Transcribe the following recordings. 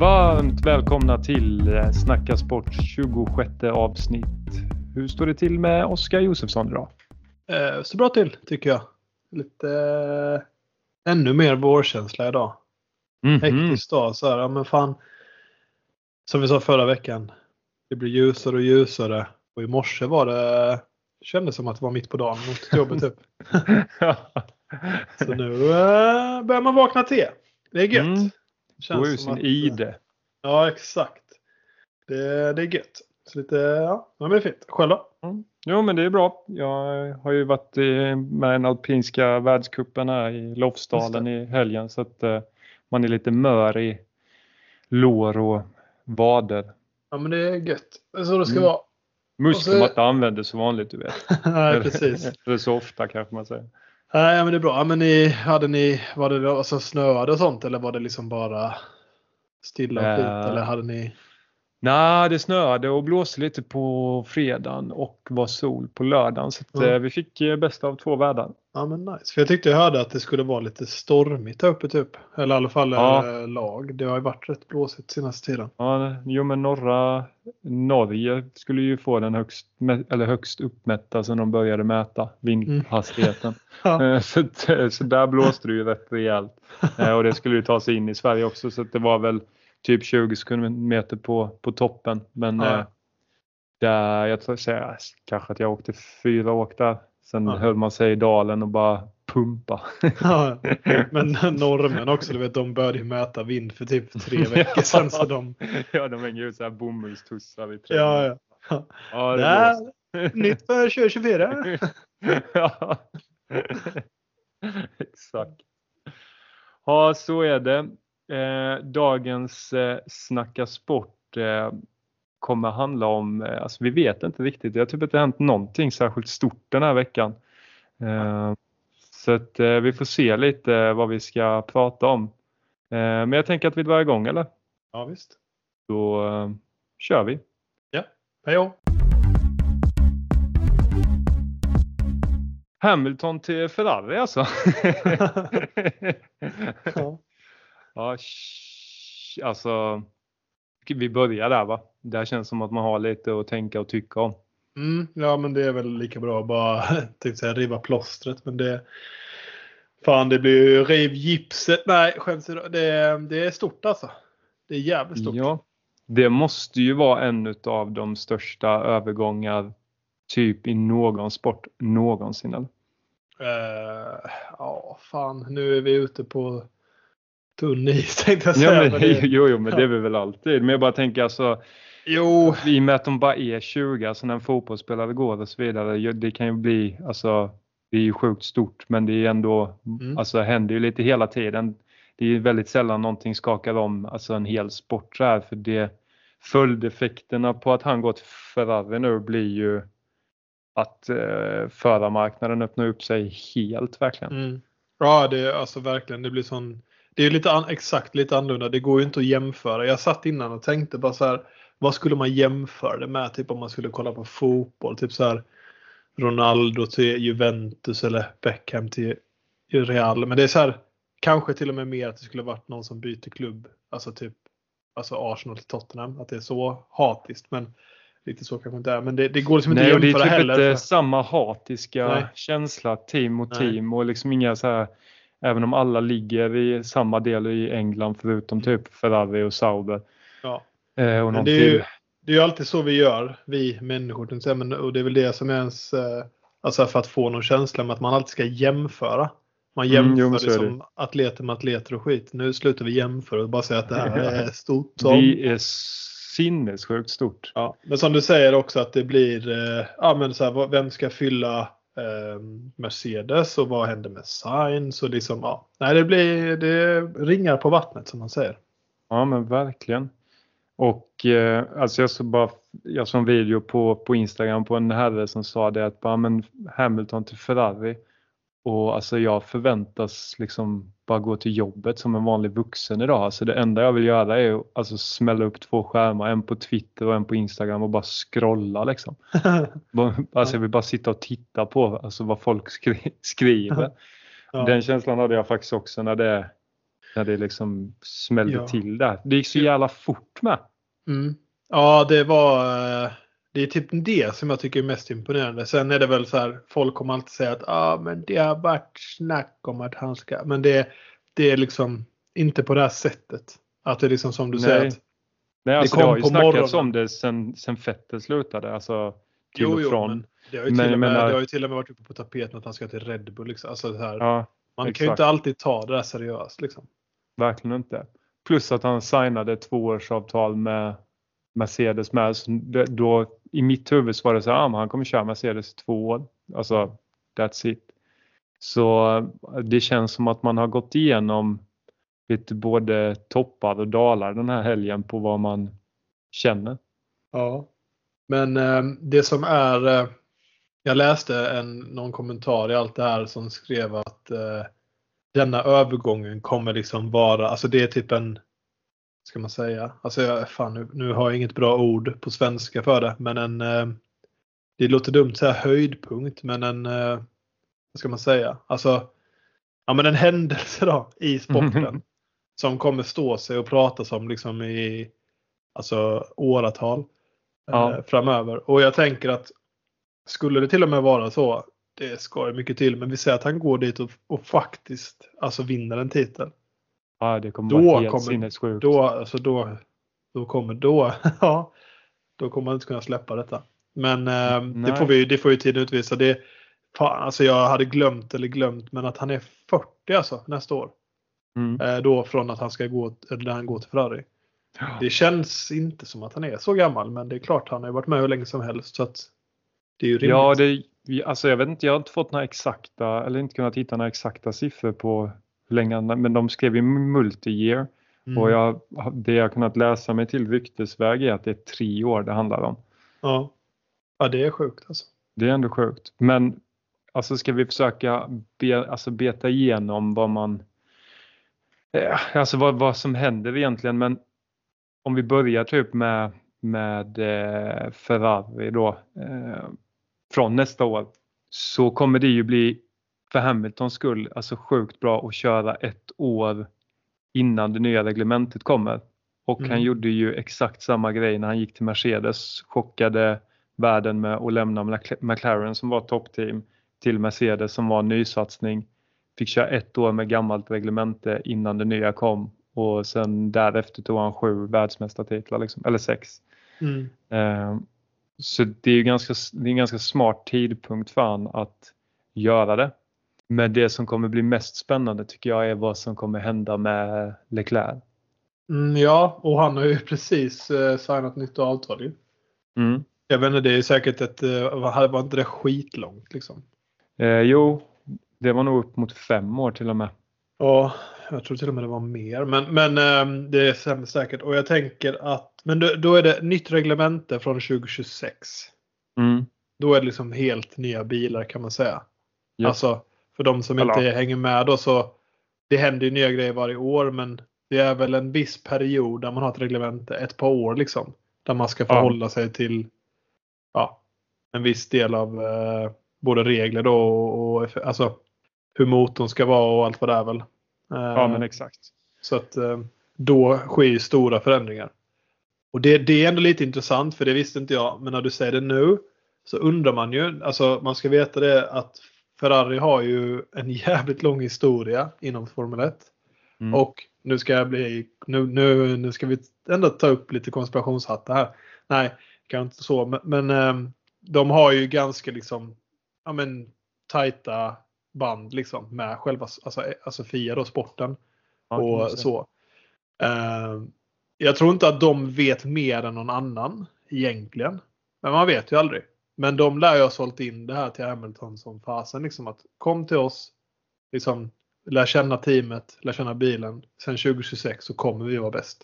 Varmt välkomna till eh, Snacka Sport 26 avsnitt. Hur står det till med Oskar Josefsson idag? Eh, så bra till tycker jag. Lite eh, ännu mer vårkänsla idag. Mhm. Hektisk dag så här, ja men fan. Som vi sa förra veckan. Det blir ljusare och ljusare. Och i morse var det, kändes som att det var mitt på dagen mot jobbet typ. Så nu eh, börjar man vakna till. Det är gött. Mm. Känns ur som sin att- ide. Ja exakt. Det, det är gött. Så lite, ja, men det är fint. Själv då? Mm. Jo men det är bra. Jag har ju varit eh, med i den alpinska världscupen här i Lofsdalen i helgen så att eh, man är lite mör i lår och vader. Ja men det är gött. Det är så det ska Mm. vara. Muskler man inte använder så vanligt du vet. Nej precis. Eller så ofta kanske man säger. Nej men det är bra. Ja, Men ni, hade ni, var det alltså snöade och sånt eller var det liksom bara stilla och fint? Eh. Eller hade ni? Nej, det snöade och blåste lite på fredagen och var sol på lördagen. Så Mm. vi fick eh, bästa av två världar. Ja men nice. För jag tyckte jag hörde att det skulle vara lite stormigt här uppe typ. Eller i alla fall Ja. eh, lag. Det har ju varit rätt blåsigt senaste tiden. Ja, jo men norra Norge skulle ju få den högst, eller högst uppmätta sen de började mäta vindhastigheten. Ja. Eh, så, så där blåste det ju rätt rejält. Och det skulle ju ta sig in i Sverige också så det var väl typ 20 meter på, på toppen. Men Ja. eh, där, jag tror säga, kanske att jag åkte fyra åk där. Sen Ja. höll man sig i dalen och bara pumpa. Ja, men norrmän också, du vet de började ju mäta vind för typ tre veckor sedan. Så de, ja, de hänger ut så här bomullstussar i träden. ja, ja. ja det här, nytt för 2024. ja. Exakt. Ja, så är det. Eh, dagens eh, Snacka sport eh, kommer handla om, eh, alltså vi vet inte riktigt, har typ inte hänt någonting särskilt stort den här veckan. Eh, så att eh, vi får se lite vad vi ska prata om. Eh, men jag tänker att vi drar igång eller? Ja visst. Då eh, kör vi. Hej då. Hamilton till Ferrari alltså. Ja. Ja, alltså vi börjar där va? Det känns som att man har lite att tänka och tycka om. Mm, ja men det är väl lika bra att bara säga, riva plåstret. Men det, fan det blir ju riv gipset. Nej skämt åsido, det, det är stort alltså. Det är jävligt stort. Ja, det måste ju vara en av de största övergångar typ i någon sport någonsin. Eller? Eh, Ja fan nu är vi ute på tunn is tänkte jag Ja, säga. men, men det, jo, jo, men det är vi väl alltid. Men jag bara tänker alltså jo, i och med att de bara är 20, alltså när en fotbollsspelare går och så vidare, det kan ju bli, alltså det är ju sjukt stort men det är ändå, Mm. alltså händer ju lite hela tiden. Det är ju väldigt sällan någonting skakar om, alltså en hel sport så här för det följdeffekterna på att han går till Ferrari nu blir ju att eh, förarmarknaden öppnar upp sig helt verkligen. Mm. Ja, det är alltså verkligen. Det blir sån. Det är lite exakt lite annorlunda. Det går ju inte att jämföra. Jag satt innan och tänkte bara så här. Vad skulle man jämföra det med? Typ om man skulle kolla på fotboll. Typ så här. Ronaldo till Juventus eller Beckham till Real. Men det är så här. Kanske till och med mer att det skulle varit någon som byter klubb. Alltså typ. Alltså Arsenal till Tottenham. Att det är så hatiskt. Men lite så kanske inte är. Men det, det går liksom inte Nej, att det är jämföra typ heller. inte samma hatiska Nej. känsla team mot Nej. team och liksom inga så här, även om alla ligger i samma del i England förutom typ Ferrari och Sauber. Ja. Eh, och någon det är, ju, till. det är ju alltid så vi gör, vi människor. Men, och det är väl det som är ens, eh, alltså för att få någon känsla med att man alltid ska jämföra. Man Mm, jämför det. liksom atleter med atleter och skit. Nu slutar vi jämföra och bara säga att det här är stort. Som, Det är sinnessjukt stort. ja. Men som du säger också att det blir, eh, ja men så här, vem ska fylla eh, Mercedes och vad händer med Sainz och liksom, ja. Nej det blir, det ringar på vattnet som man säger. Ja men verkligen. Och eh, alltså jag såg bara jag såg en video på, på Instagram på en herre som sa det att bara, men Hamilton till Ferrari och alltså jag förväntas liksom bara gå till jobbet som en vanlig vuxen idag. Alltså det enda jag vill göra är att alltså smälla upp två skärmar, en på Twitter och en på Instagram och bara scrolla liksom. Alltså jag vill bara sitta och titta på alltså vad folk skri skriver. Ja. Den känslan hade jag faktiskt också när det När det liksom smällde Ja. till där. Det gick så jävla fort med. Mm. Ja, det var... Det är typ det som jag tycker är mest imponerande. Sen är det väl så här, folk kommer alltid säga att ah, men det har varit snack om att han ska... Men det, det är liksom inte på det här sättet. Att det är liksom som du Nej. säger. Att, Nej, alltså, kom det har ju på snackats morgonen. om det sen, sen Fettel slutade. Alltså till jo, jo, från. men det har, ju Men till och med, menar- det har ju till och med varit uppe på tapeten att han ska till Red Bull. Liksom. Alltså, så här, Ja, man kan ju exakt. inte alltid ta det där seriöst. Liksom. verkligen inte. Plus att han signade ett tvåårsavtal med Mercedes med. Så det, då, i mitt huvud så var det så här, ah, han kommer köra Mercedes två år. Alltså, that's it. Så eh, det känns som att man har gått igenom lite både toppar och dalar den här helgen på vad man känner. Ja. Men eh, det som är... Eh, jag läste en, någon kommentar i allt det här som skrev att eh, denna övergången kommer liksom vara, alltså det är typ en, ska man säga, alltså jag, fan nu, nu har jag inget bra ord på svenska för det, men en, eh, det låter dumt att säga höjdpunkt, men en, eh, vad ska man säga, alltså, ja men en händelse då i sporten som kommer stå sig och pratas om liksom i alltså åratal Ja. eh, framöver. Och jag tänker att skulle det till och med vara så, det ska ju mycket till, men vi säger att han går dit och, och faktiskt alltså vinner en titel. Ja, det kommer Då vara helt kommer- sinnessjukt. Då, alltså då, då kommer, då, ja, då kommer man inte kunna släppa detta. Men eh, det, får vi, det får ju tiden utvisa. Det, fan, alltså jag hade glömt eller glömt, men att han är 40 alltså nästa år. Mm. Eh, då från att han ska gå, eller han går till Ferrari. Ja. Det känns inte som att han är så gammal, men det är klart han har varit med hur länge som helst. Så att det är ju rimligt. Ja, det, alltså jag vet inte, jag har inte fått några exakta, eller inte kunnat hitta några exakta siffror på hur länge men de skrev ju multi-year Mm. och jag, det jag kunnat läsa mig till ryktesväg är att det är tre år det handlar om. ja. ja, det är sjukt alltså. Det är ändå sjukt. Men alltså ska vi försöka be, alltså beta igenom vad man, eh, alltså vad, vad som händer egentligen. Men om vi börjar typ med, med eh, Ferrari då, eh, från nästa år, så kommer det ju bli för Hamiltons skull alltså sjukt bra att köra ett år innan det nya reglementet kommer. Och han Mm. gjorde ju exakt samma grej när han gick till Mercedes, chockade världen med att lämna Mc- McLaren som var toppteam till Mercedes som var en nysatsning. Fick köra ett år med gammalt reglemente innan det nya kom och sen därefter tog han sju världsmästartitlar, liksom, eller sex. Mm. Eh, Så det är ju ganska, det är en ganska smart tidpunkt för han att göra det. Men det som kommer bli mest spännande tycker jag är vad som kommer hända med Leclerc. Mm, ja, och han har ju precis eh, signat nytt avtal ju. Mm. Jag vet inte, det är säkert ett, eh, var inte det skitlångt liksom? Eh, jo, det var nog upp mot fem år till och med. Ja, jag tror till och med det var mer. Men, men ehm, det är säkert. Och jag tänker att, men då, då är det nytt reglemente från 2026. Mm. Då är det liksom helt nya bilar kan man säga. Ja. Alltså, för de som Eller- inte hänger med då så, det händer ju nya grejer varje år men det är väl en viss period där man har ett reglemente, ett par år liksom. Där man ska Ja. förhålla sig till ja, en viss del av eh, både regler då och, och alltså, hur motorn ska vara och allt vad det är väl. Eh, Ja, men exakt. så att eh, då sker ju stora förändringar. Och det, det är ändå lite intressant för det visste inte jag. Men när du säger det nu så undrar man ju. Alltså man ska veta det att Ferrari har ju en jävligt lång historia inom Formel 1. Mm. Och nu ska jag bli, nu, nu, nu ska vi ändå ta upp lite konspirationshattar här. Nej, kanske inte så. Men, men ehm, de har ju ganska liksom, ja men tajta band liksom med själva, alltså, alltså FIA då, sporten Ja, och så. Eh, jag tror inte att de vet mer än någon annan egentligen. Men man vet ju aldrig. Men de lär ju ha sålt in det här till Hamilton som fasen. Liksom att kom till oss, liksom, lär känna teamet, lär känna bilen. Sen 2026 så kommer vi vara bäst.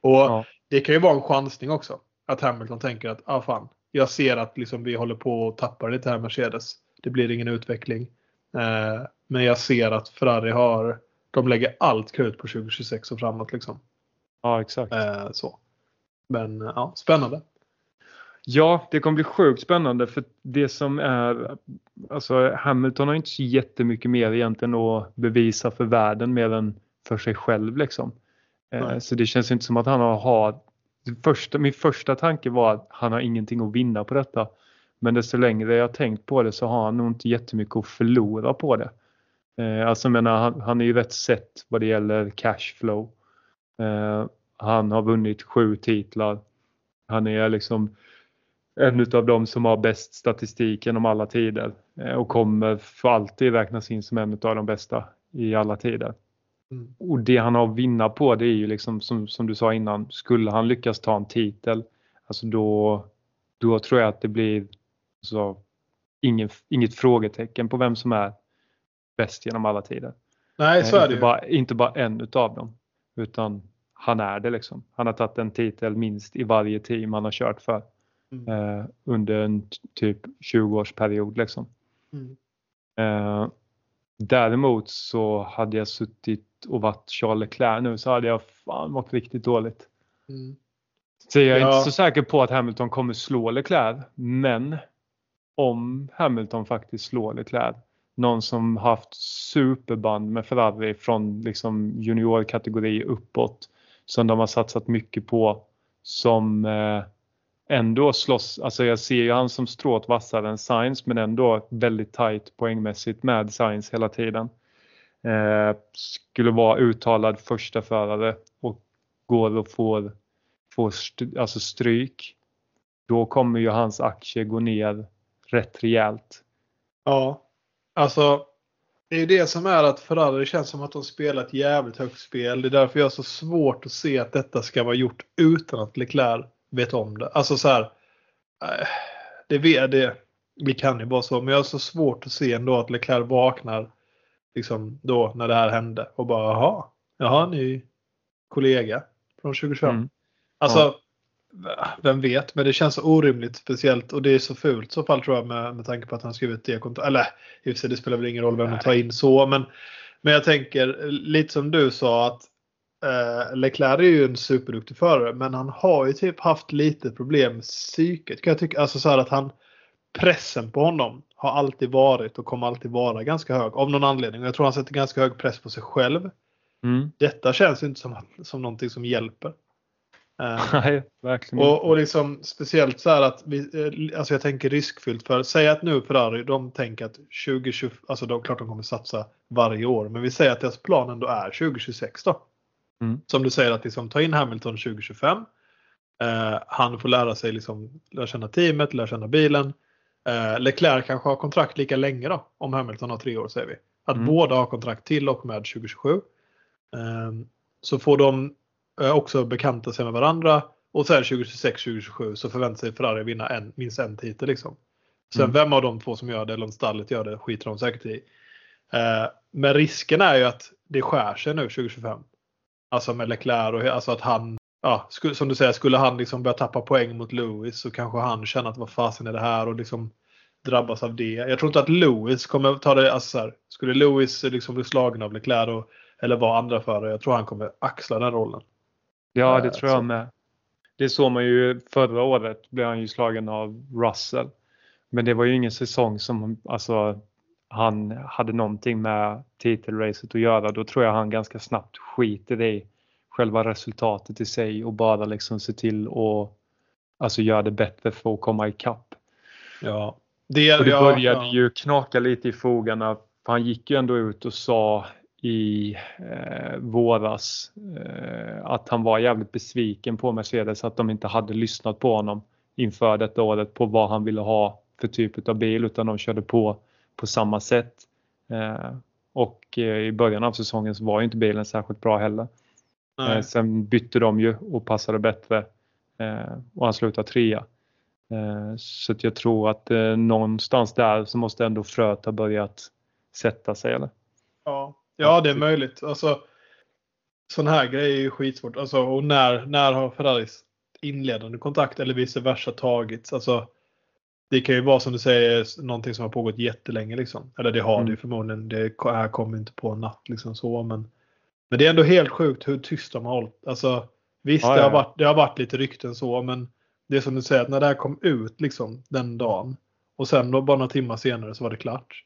Och Ja. det kan ju vara en chansning också. Att Hamilton tänker att ah, fan, jag ser att liksom, vi håller på att tappa lite här Mercedes. Det blir ingen utveckling. Eh, men jag ser att Ferrari har, de lägger allt krut på 2026 och framåt. Liksom. ja, exakt. Eh, så. Men ja, spännande. Ja, det kommer bli sjukt spännande för det som är, alltså Hamilton har inte så jättemycket mer egentligen att bevisa för världen mer än för sig själv liksom. Eh, Nej. så det känns inte som att han har, första, min första tanke var att han har ingenting att vinna på detta. Men desto längre jag tänkt på det så har han nog inte jättemycket att förlora på det. Eh, alltså menar, han, han är ju rätt sett vad det gäller cashflow. Eh, han har vunnit sju titlar. Han är liksom en av de som har bäst statistik genom alla tider eh, och kommer för alltid räknas in som en av de bästa i alla tider. Mm. Och det han har att vinna på det är ju liksom som, som du sa innan, skulle han lyckas ta en titel, alltså då, då tror jag att det blir så, ingen, inget frågetecken på vem som är bäst genom alla tider. Nej, så Eh, är det inte, ju. bara, inte bara en utav dem, utan han är det liksom. Han har tagit en titel minst i varje team han har kört för. Eh, under en typ 20-årsperiod liksom. Mm. Eh, däremot så hade jag suttit och varit Charles Leclerc nu så hade jag fan mått riktigt dåligt. Mm. Så jag är Ja. inte så säker på att Hamilton kommer slå Leclerc. Men om Hamilton faktiskt slår Leclerc, någon som haft superband med Ferrari från liksom juniorkategori uppåt, som de har satsat mycket på, som eh, ändå slåss, alltså jag ser ju han som strået vassare än Sainz men ändå väldigt tight poängmässigt med Sainz hela tiden. Eh, skulle vara uttalad första förare och går och får, får st- alltså stryk. Då kommer ju hans aktie gå ner rätt rejält. Ja, alltså det är ju det som är att Ferrari det känns som att de spelar ett jävligt högt spel. Det är därför jag har så svårt att se att detta ska vara gjort utan att Leclerc vet om det. Alltså så här. eh, Det, vet- det, det kan ju vara så, men jag har så svårt att se ändå att Leclerc vaknar liksom då när det här hände och bara jaha, jaha ny kollega från 2025. Mm. Alltså, vem vet, men det känns så orimligt speciellt och det är så fult så fall tror jag med, med tanke på att han skrivit det kontot. Eller i och för sig, det spelar väl ingen roll vem de tar in så, men, men jag tänker lite som du sa att eh, Leclerc är ju en superduktig förare, men han har ju typ haft lite problem med psyket. Kan jag tycka, alltså så att han pressen på honom har alltid varit och kommer alltid vara ganska hög av någon anledning. Och jag tror han sätter ganska hög press på sig själv. Mm. Detta känns inte som, som någonting som hjälper. Eh, Nej, verkligen och, och liksom speciellt så här att vi, eh, alltså jag tänker riskfyllt för, säg att nu Ferrari, de tänker att 2020, alltså de, klart de kommer satsa varje år, men vi säger att deras plan ändå är 2026 då. Mm. Som du säger att liksom ta in Hamilton 2025. Eh, han får lära sig liksom, lära känna teamet, lära känna bilen. Eh, Leclerc kanske har kontrakt lika länge då, om Hamilton har tre år säger vi. Att Mm. båda har kontrakt till och med 2027. Eh, så får de eh, också bekanta sig med varandra och sen 2026-2027 så förväntar sig Ferrari vinna en, minst en titel. Liksom. Sen Mm. vem av de två som gör det eller om stallet gör det skiter de säkert i. Eh, men risken är ju att det skär sig nu 2025. Alltså med Leclerc och alltså att han, ja, sku, som du säger, skulle han liksom börja tappa poäng mot Lewis så kanske han känner att vad fasen är det här och liksom drabbas av det. Jag tror inte att Lewis kommer ta det, alltså så här, skulle Lewis liksom bli slagen av Leclerc och, eller vara andra förare, jag tror han kommer axla den rollen. Ja, det Eh, tror så. jag med. Det såg man ju förra året blev han ju slagen av Russell. Men det var ju ingen säsong som alltså, han hade någonting med titelracet att göra. Då tror jag han ganska snabbt skiter i själva resultatet i sig och bara liksom ser till att alltså, göra det bättre för att komma ikapp. Ja. Det, Och det ja, började ja. ju knaka lite i fogarna. För han gick ju ändå ut och sa i eh, våras eh, att han var jävligt besviken på Mercedes att de inte hade lyssnat på honom inför detta året på vad han ville ha för typ av bil utan de körde på på samma sätt. Eh, och eh, i början av säsongen så var ju inte bilen särskilt bra heller. Nej. Eh, sen bytte de ju och passade bättre och han slutade trea. Så att jag tror att någonstans där så måste ändå fröet ha börjat sätta sig. Eller? Ja, ja det är möjligt. Alltså, sån här grejer är ju skitsvårt. Alltså, och när, när har Ferraris inledande kontakt eller vice versa tagits? Alltså, det kan ju vara som du säger någonting som har pågått jättelänge. Liksom. Eller det har det ju Mm. förmodligen. Det här kommer inte på en natt. Liksom så, men, men det är ändå helt sjukt hur tyst de har hållit. Alltså, visst, Ja, det, har varit, det har varit lite rykten så, men det är som du säger att när det här kom ut liksom, den dagen och sen då bara några timmar senare så var det klart.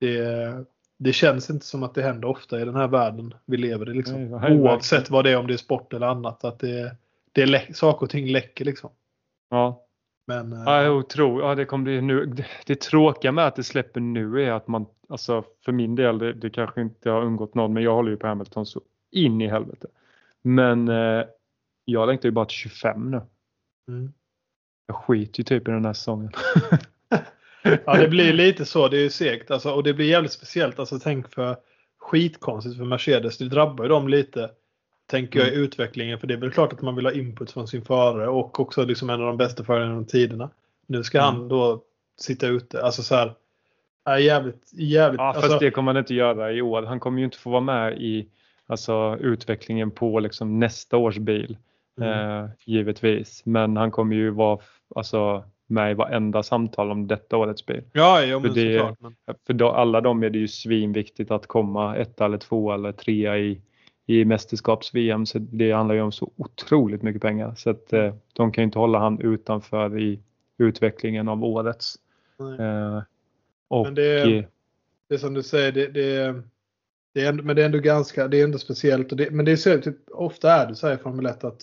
Det, det känns inte som att det händer ofta i den här världen vi lever i. Liksom. Nej, Oavsett vad det är, om det är sport eller annat. Att det, det är saker och ting läcker liksom. Ja, Men eh, Ja, jag tror, ja, det kommer bli nu. Det, det tråkiga med att det släpper nu är att man, alltså för min del, det, det kanske inte har undgått någon, men jag håller ju på Hamilton så in i helvete. Men eh, jag längtar ju bara till 25 nu. mm. Jag skiter ju typ i den här säsongen. Ja, det blir lite så. Det är ju segt. Alltså, och det blir jävligt speciellt. Alltså, tänk för skitkonstigt för Mercedes. Det drabbar ju dem lite. Tänker jag i utvecklingen. För det är väl klart att man vill ha input från sin förare och också liksom en av de bästa förarna genom tiderna. Nu ska Mm. han då sitta ute. Alltså så här. Är jävligt, jävligt. Ja, fast alltså, det kommer han inte göra i år. Han kommer ju inte få vara med i alltså, utvecklingen på liksom, nästa års bil. Mm. Eh, givetvis. Men han kommer ju vara alltså, med i varenda samtal om detta årets bil. Ja, ja men för det- såklart. Men, För då, alla dem är det ju svinviktigt att komma etta eller två eller trea i, i mästerskaps-VM. Så det handlar ju om så otroligt mycket pengar. Så att eh, de kan ju inte hålla han utanför i utvecklingen av årets. Eh, och, Men det- eh, det är som du säger, det, det, det är ändå, men det är ändå ganska, det är ändå speciellt. Det, men det är så, typ, ofta är det så här i Formel 1 att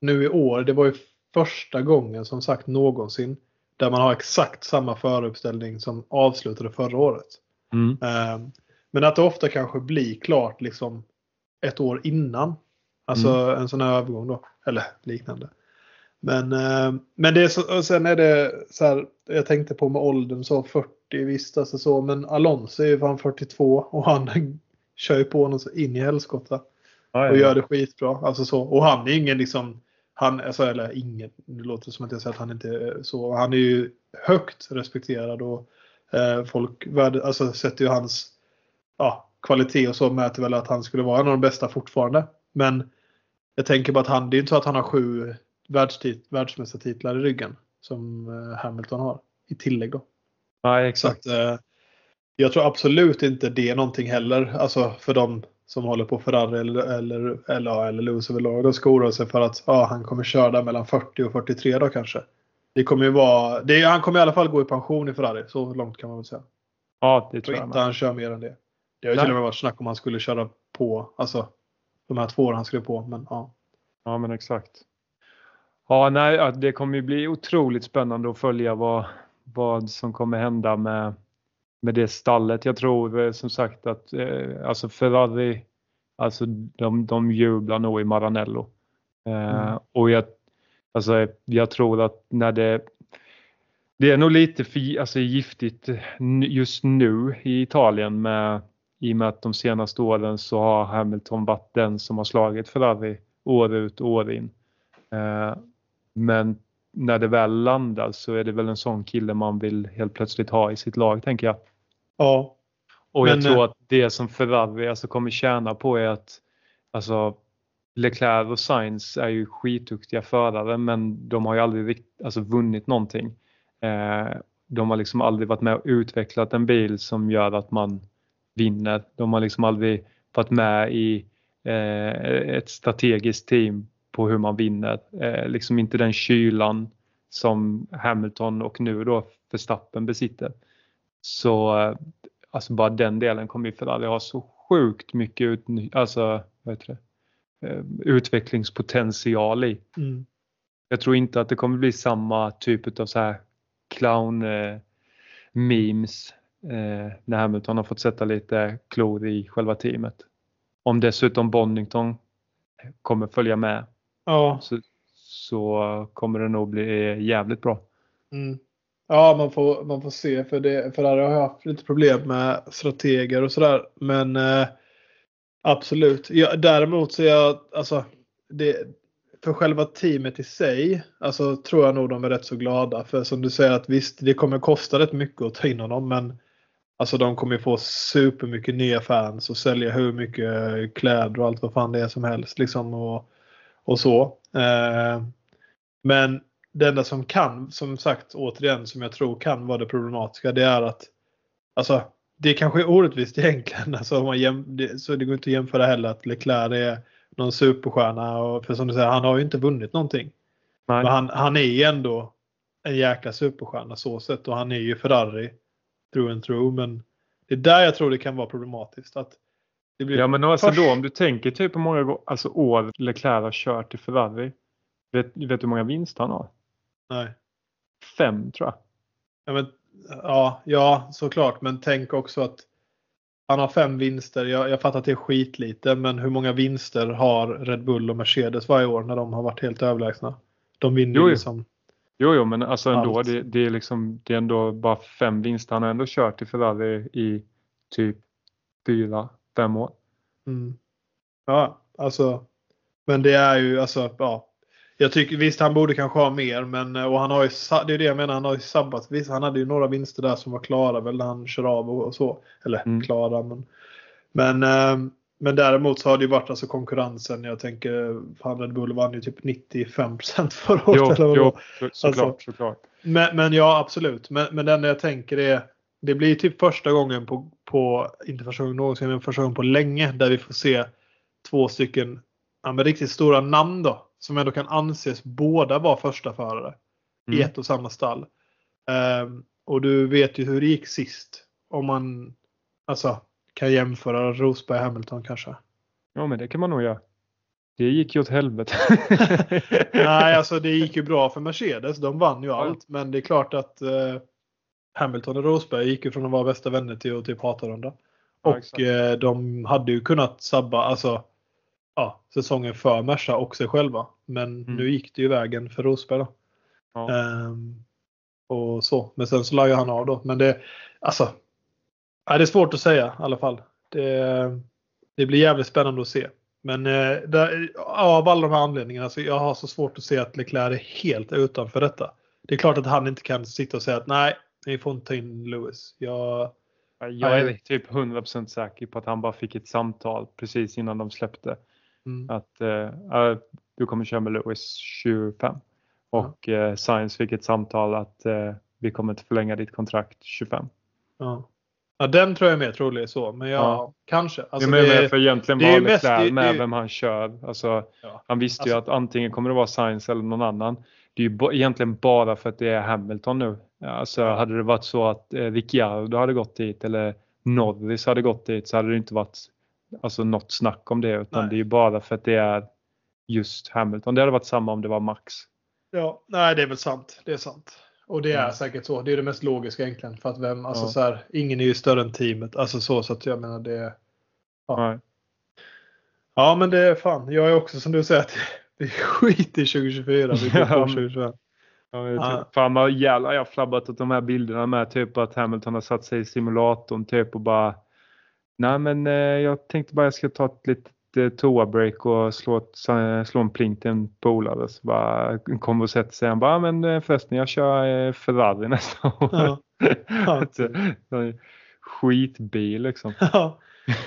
nu i år, det var ju första gången som sagt någonsin där man har exakt samma föruppställning som avslutade förra året. mm, Eh, men att det ofta kanske blir klart liksom ett år innan. Alltså en sån här övergång då. Eller liknande. Men, eh, men det är så, sen är det så här. Jag tänkte på med åldern så 40 visst alltså så. Men Alonso är ju fan 42 och han kör ju på honom så in i helskotta. Och gör det skitbra. Alltså så. Och han är ingen liksom. Han, alltså, eller ingen, nu låter det som att jag säger att han inte är så. Han är ju högt respekterad och eh, folk värde, alltså, sätter ju hans ja, kvalitet och så mäter väl att han skulle vara en av de bästa fortfarande. Men jag tänker bara att han, det är inte så att han har sju världstit, världsmästartitlar i ryggen som eh, Hamilton har i tillägg då. Nej, Så exakt. att, eh, jag tror absolut inte det är någonting heller. Alltså för de som håller på Ferrari eller, eller, eller, eller Lewis överlag. De ska oroa sig för att ja, han kommer köra där mellan 40 och 43 då kanske. Det kommer ju vara, det är, han kommer i alla fall gå i pension i Ferrari. Så långt kan man väl säga. Ja, det tror jag inte han kör mer än det. Det har ju till och med varit snack om han skulle köra på. Alltså de här två åren han skulle på. Men ja. Ja, men exakt. Ja, nej, det kommer ju bli otroligt spännande att följa vad, vad som kommer hända med, med det stallet. Jag tror eh, som sagt att eh, alltså Ferrari, alltså de, de jublar nog i Maranello. Eh, Mm. Och jag, alltså, jag tror att när det det är nog lite för, alltså, giftigt just nu i Italien med, i och med att de senaste åren så har Hamilton varit den som har slagit Ferrari år ut och år in. Eh, men när det väl landar så är det väl en sån kille man vill helt plötsligt ha i sitt lag tänker jag. Ja. Och jag Men, tror eh, att det som Ferrari alltså kommer tjäna på är att alltså, Leclerc och Sainz är ju skitduktiga förare men de har ju aldrig rikt, alltså, vunnit någonting. Eh, de har liksom aldrig varit med och utvecklat en bil som gör att man vinner. De har liksom aldrig varit med i eh, ett strategiskt team på hur man vinner. Eh, liksom inte den kylan som Hamilton och nu då Verstappen besitter. Så eh, alltså bara den delen kommer ju Ferrari ha så sjukt mycket ut, alltså, vad heter det? Eh, utvecklingspotential i. Mm. Jag tror inte att det kommer bli samma typ av så här clown eh, memes eh, när Hamilton har fått sätta lite klor i själva teamet. Om dessutom Bonington kommer följa med Ja. så, så kommer det nog bli jävligt bra. Mm. Ja, man får, man får se. För det, Ferrari har haft lite problem med strateger och sådär. Men eh, absolut. Ja, däremot så är jag, alltså, det, för själva teamet i sig, alltså tror jag nog de är rätt så glada. För som du säger att visst, det kommer kosta rätt mycket att ta in honom. Men alltså de kommer få supermycket nya fans och sälja hur mycket kläder och allt vad fan det är som helst. Liksom, och, och så. Eh, men det enda som kan, som sagt återigen, som jag tror kan vara det problematiska, det är att alltså, det kanske är orättvist egentligen. Alltså, man jäm, det, så det går inte att jämföra heller att Leclerc är någon superstjärna. Och, för som du säger, han har ju inte vunnit någonting. Nej. Men han, han är ju ändå en jäkla superstjärna så sett och han är ju Ferrari through and through. Men Det är där jag tror det kan vara problematiskt. Att det blir Ja men alltså först- då om du tänker typ hur många alltså, år Leclerc har kört i Ferrari. Vet, vet du hur många vinster han har? Nej. Fem tror jag. Ja, men, ja, ja, såklart. Men tänk också att han har fem vinster. Jag, jag fattar att det är skitlite, men hur många vinster har Red Bull och Mercedes varje år när de har varit helt överlägsna? De vinner jo. liksom. Jo, jo men alltså ändå, det, det, är liksom, det är ändå bara fem vinster. Han har ändå kört i Ferrari i typ fyra, fem år. Mm. Ja, alltså. Men det är ju alltså, ja. Jag tycker visst han borde kanske ha mer, men och han har ju, det är det jag menar, han har ju sabbat. Visst, han hade ju några vinster där som var klara väl när han kör av och, så. Eller Mm. klara, men. Men, ehm, men däremot så har det ju varit alltså konkurrensen. Jag tänker, fan Red Bull vann ju typ 95% förra året. Jo, jo var. så, såklart, Alltså- såklart. Men, men ja, absolut. Men, men det enda jag tänker är, det blir typ första gången på, på inte första gången någonsin, men första gången på länge där vi får se två stycken ja, men riktigt stora namn då. Som ändå kan anses båda vara första förare i Mm. ett och samma stall. Ehm, och du vet ju hur det gick sist. Om man alltså kan jämföra Rosberg och Hamilton kanske. Ja, men det kan man nog göra. Det gick ju åt helvete. Nej, alltså det gick ju bra för Mercedes. De vann ju Ja. allt. Men det är klart att eh, Hamilton och Rosberg gick ju från att vara bästa vänner till att typ hata varandra. Ja, och eh, de hade ju kunnat sabba alltså, ja, säsongen för Merca och sig själva. Men Mm. nu gick det ju vägen för Rosberg. Då. Ja. Ehm, och så. Men sen så la ju han av då. Men det, alltså, ja, det är svårt att säga i alla fall. Det, det blir jävligt spännande att se. Men eh, där, av alla de här anledningarna så jag har så svårt att se att Leclerc är helt utanför detta. Det är klart att han inte kan sitta och säga att nej, ni får inte ta in Lewis. Jag, Jag är typ 100% säker på att han bara fick ett samtal precis innan de släppte. mm, Att eh, du kommer köra med Lewis 25. Och eh, Science fick ett samtal att eh, vi kommer inte förlänga ditt kontrakt 25. ja. Ja, den tror jag är mer trolig så. Men ja, Ja. kanske. Alltså, det, för egentligen är var ju mest- Leclerc det- med det- vem han kör. Alltså, Ja. Han visste ju Alltså- att antingen kommer det vara Science eller någon annan. Det är ju egentligen bara för att det är Hamilton nu. Alltså, hade det varit så att eh, Ricciardo hade gått dit eller Norris hade gått dit så hade det inte varit alltså, något snack om det. Utan Nej. det är ju bara för att det är just Hamilton. Det hade varit samma om det var Max. Ja, nej det är väl sant. Det är sant. Och det är Mm. säkert så. Det är det mest logiska egentligen. För att vem, alltså Ja. så här, ingen är ju större än teamet. Alltså så, så att jag menar det. Ja. Nej. Ja men det är fan. Jag är också som du säger att det är skit i 2024. Vi går på Ja, men- 2025. Ja, jag Ja. typ, fan vad jävla jag flabbat åt de här bilderna med typ att Hamilton har satt sig i simulatorn typ och bara Nej men eh, jag tänkte bara jag ska ta ett litet toabreak och slå, slå en pling till en polare. Så bara kommer och sätter sig. Han bara, "Ja, men eh, förresten jag kör eh, Ferrari nästa år. Ja. Ja. Skitbil liksom. Ja.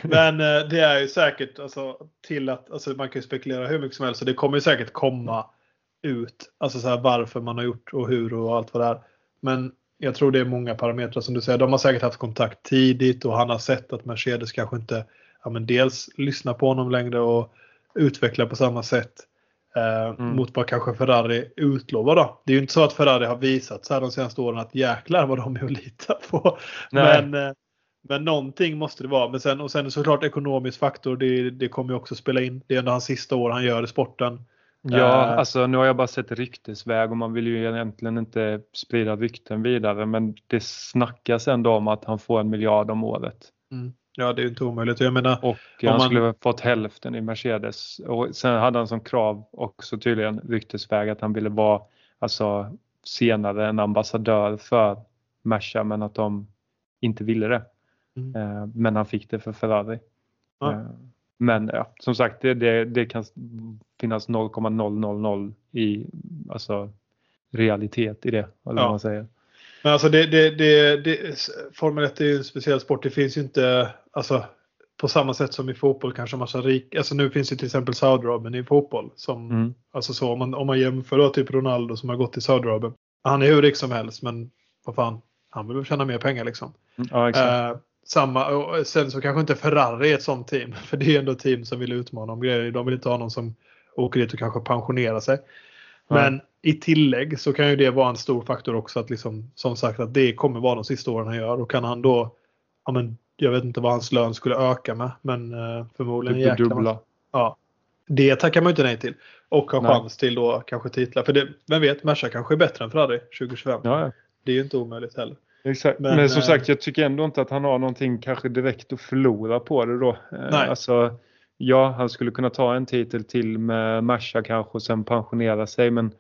Men eh, det är ju säkert alltså, till att alltså, man kan ju spekulera hur mycket som helst. Så det kommer ju säkert komma ut. Alltså så här, varför man har gjort och hur och allt vad det är. Men jag tror det är många parametrar som du säger. De har säkert haft kontakt tidigt och han har sett att Mercedes kanske inte ja, men dels lyssnar på honom längre och utvecklar på samma sätt. Eh, Mm. Mot vad kanske Ferrari utlovar då. Det är ju inte så att Ferrari har visat så här de senaste åren att jäklar vad de är att lita på. Nej. Men, eh, men någonting måste det vara. Men sen, och sen såklart ekonomisk faktor. Det, det kommer ju också spela in. Det är ändå hans sista år han gör i sporten. Ja, Eh. alltså nu har jag bara sett ryktesväg och man vill ju egentligen inte sprida rykten vidare men det snackas ändå om att han får en miljard om året. Ja, det är ju inte omöjligt. Jag menar, Och han man- skulle ha fått hälften i Mercedes. Och sen hade han som krav också tydligen ryktesväg att han ville vara alltså, senare en ambassadör för Merca men att de inte ville det. Mm. Eh, Men han fick det för Ferrari. Ja. Eh, Men ja, som sagt det, det, det kan finnas 0,000 i alltså, realitet i det. Eller Ja. man säger. Men alltså det, det, det, det, Formel 1 är ju en speciell sport. Det finns ju inte alltså, på samma sätt som i fotboll kanske massa rik. Alltså nu finns ju till exempel Saudiarabien i fotboll. Som, Mm. Alltså så om man, om man jämför då typ Ronaldo som har gått till Saudiarabien. Han är hur rik som helst men vad fan. Han vill väl tjäna mer pengar liksom. Ja, exakt. Eh, samma, och sen så kanske inte Ferrari är ett sånt team. För det är ändå team som vill utmana om grejer. De vill inte ha någon som åker dit och kanske pensionerar sig. Men i tillägg så kan ju det vara en stor faktor också att liksom, som sagt att det kommer vara de sista åren han gör. Och kan han då ja, men, jag vet inte vad hans lön skulle öka med. Men eh, förmodligen Typ jäkla dubbla. Ja. Det tackar man ju inte nej till. Och ha Nej. chans till då kanske titlar. För det, vem vet, Merca kanske är bättre än Ferrari 2025. Ja, ja. Det är ju inte omöjligt heller. Exakt. Men, Men, som eh, sagt, jag tycker ändå inte att han har någonting kanske direkt att förlora på det då. Eh, Nej. Alltså, ja, han skulle kunna ta en titel till med Merca kanske och sen pensionera sig men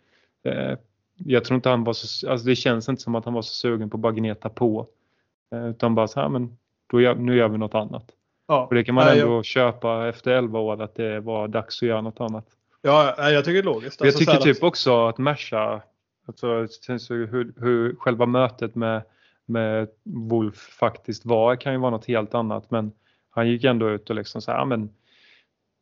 eh, jag tror inte han var så, alltså det känns inte som att han var så sugen på att bara gneta på. Eh, utan bara så här, men då gör, nu gör vi något annat. Ja, Och det kan man Nej, ändå köpa efter 11 år att det var dags att göra något annat. Ja, ja, jag tycker det är logiskt. jag Alltså, tycker typ också att Merca, alltså hur, hur själva mötet med, med Wolf faktiskt var kan ju vara något helt annat men han gick ändå ut och liksom så här, "Ja, men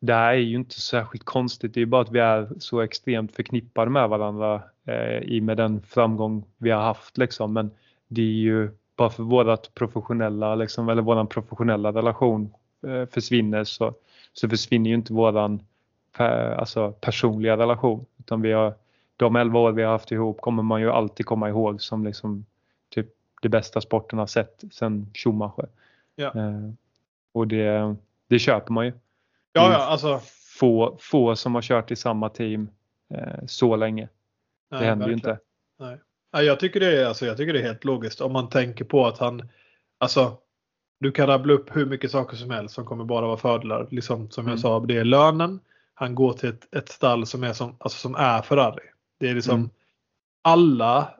det här är ju inte särskilt konstigt, det är bara att vi är så extremt förknippade med varandra eh, i med den framgång vi har haft liksom men det är ju bara för vårat professionella liksom, eller våran professionella relation eh, försvinner så, så försvinner ju inte våran per, alltså personliga relation. Utan vi har, de 11 år vi har haft ihop kommer man ju alltid komma ihåg som liksom typ det bästa sporten har sett sedan Schumacher. Ja. Eh, och det, det köper man ju. Ja, ja, alltså. Få, få som har kört i samma team eh, så länge. nej, det händer ju verkligen. inte. Nej. Nej, jag, tycker det är, alltså, jag tycker det är helt logiskt om man tänker på att han, alltså du kan rabbla upp hur mycket saker som helst som kommer bara vara fördelar. Liksom, som Mm. jag sa, det är lönen. Han går till ett, ett stall som är, som, alltså, som är Ferrari. Det är liksom Mm. alla,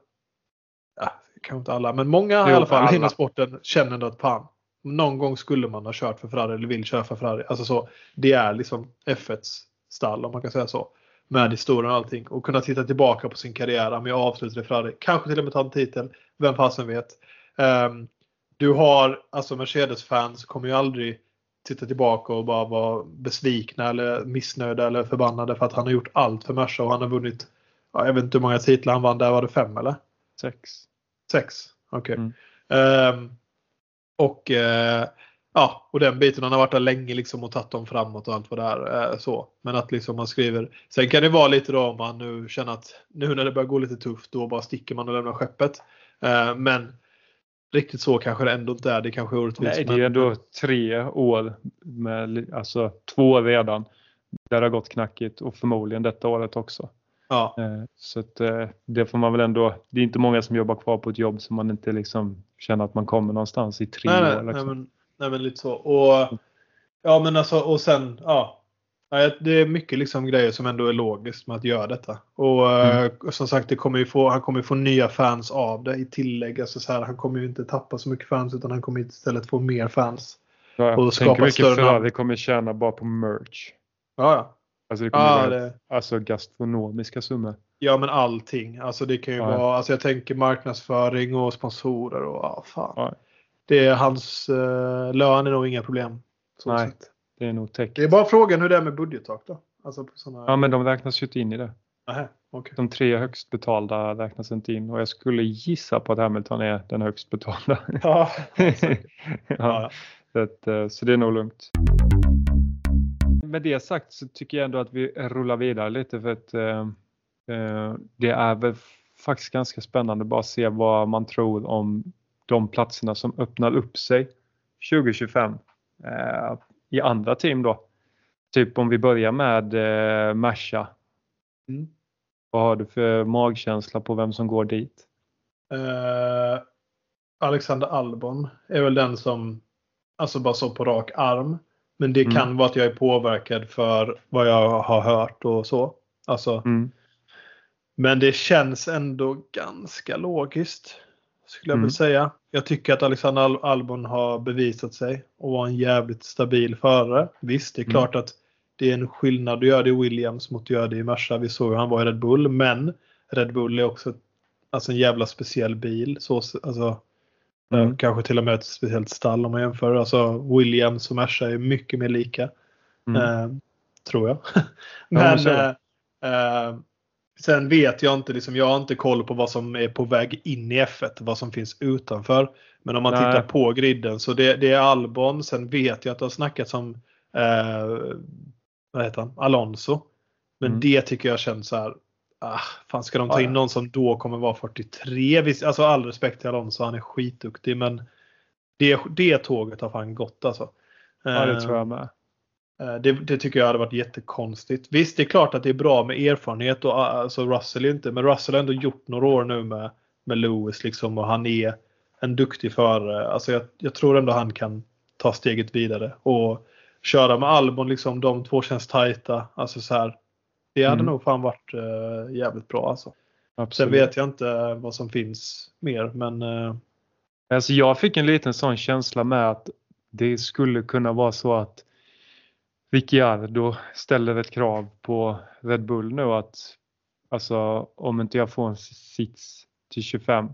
ja, kanske inte alla, men många i Jo, alla fall inom sporten känner ändå att fan, någon gång skulle man ha kört för Ferrari eller vill köra för Ferrari. Alltså så, det är liksom F1s stall om man kan säga så. Med historien och allting och kunna titta tillbaka på sin karriär. Om jag avslutar i Ferrari. Kanske till och med ta en titel. Vem fasen vet. Ehm, du har, alltså Mercedes-fans kommer ju aldrig titta tillbaka och bara vara besvikna eller missnöjda eller förbannade för att han har gjort allt för Merca och han har vunnit, ja, jag vet inte hur många titlar han vann där, var det fem eller? Sex. Sex? Okej. Mm. Ehm, och eh, ja, och den biten. Han har varit där länge liksom och tagit dem framåt och allt vad det är. Eh, så. Men att liksom man skriver. Sen kan det vara lite då om man nu känner att nu när det börjar gå lite tufft då bara sticker man och lämnar skeppet. Eh, men riktigt så kanske det ändå inte är. Det kanske är orättvist. Nej, det är ändå tre år med, alltså två redan. Där det har gått knackigt och förmodligen detta året också. Ja, Eh, Så att det får man väl ändå, det är inte många som jobbar kvar på ett jobb som man inte liksom känner att man kommer någonstans i tre nej, år. nej, nej, Liksom. men, nej men lite så. Och, ja men alltså och sen ja. Det är mycket liksom grejer som ändå är logiskt med att göra detta. Och Mm. eh, som sagt, det kommer få, han kommer ju få nya fans av det i tillägg. Alltså så här, han kommer ju inte tappa så mycket fans utan han kommer istället få mer fans. Ja, och tänk skapa hur mycket större namn. kommer tjäna bara på merch. Ja, ja. Alltså det kommer Ja, vara det, alltså gastronomiska summor. ja men allting. Alltså det kan ju Ja. vara, alltså jag tänker marknadsföring och sponsorer och ja, fan. Ja. Det är hans uh, lön är nog inga problem. Nej. sätt. Det är nog täckt. Det är bara frågan hur det är med budgettak då. Alltså på såna... Ja men de räknas ju inte in i det. Nähä, okej. De tre högst betalda räknas inte in och jag skulle gissa på att Hamilton är den högst betalda. Ja, ja, ja. så, att, eh, så det är nog lugnt. Med det sagt så tycker jag ändå att vi rullar vidare lite för att eh, eh, det är väl faktiskt ganska spännande bara att se vad man tror om de platserna som öppnar upp sig 2025 eh, i andra team då. Typ om vi börjar med eh, Merca. Mm. Vad har du för magkänsla på vem som går dit? Eh, Alexander Albon är väl den som, alltså bara så på rak arm. Men det Mm. kan vara att jag är påverkad för vad jag har hört och så. Alltså, Mm. men det känns ändå ganska logiskt. Skulle jag Mm. väl säga. Jag tycker att Alexander Al- Albon har bevisat sig och var en jävligt stabil förare. Visst, det är Mm. klart att det är en skillnad att göra det i Williams mot att göra det i Merca. Vi såg hur han var i Red Bull. Men Red Bull är också alltså en jävla speciell bil. Så, alltså, Mm. Kanske till och med ett speciellt stall om man jämför. Alltså Williams och Merca är mycket mer lika. Mm. Eh, tror jag. men är eh, eh, sen vet jag inte, liksom, jag har inte koll på vad som är på väg in i F1, vad som finns utanför. Men om man Nej. tittar på griden så det, det är Albon. Sen vet jag att det har snackats om eh, vad heter han? Alonso. Men Mm. det tycker jag känns så här. Ah, fan ska de ta in någon som då kommer vara 43? Visst, alltså all respekt till Alonso, han är skitduktig men Det, det tåget har fan gått alltså. Ja, det tror jag med. Eh, det, det, tycker jag hade varit jättekonstigt. Visst, det är klart att det är bra med erfarenhet och alltså Russell är inte, men Russell har ändå gjort några år nu med, med Lewis liksom och han är en duktig förare. Alltså jag, jag tror ändå han kan ta steget vidare och köra med Albon liksom. De två känns tajta. Alltså så här. Det hade mm. nog fan varit uh, jävligt bra alltså. Absolut. Sen vet jag inte vad som finns mer men uh... Alltså jag fick en liten sån känsla med att det skulle kunna vara så att Ricciardo ställer ett krav på Red Bull nu att alltså om inte jag får en sits till 25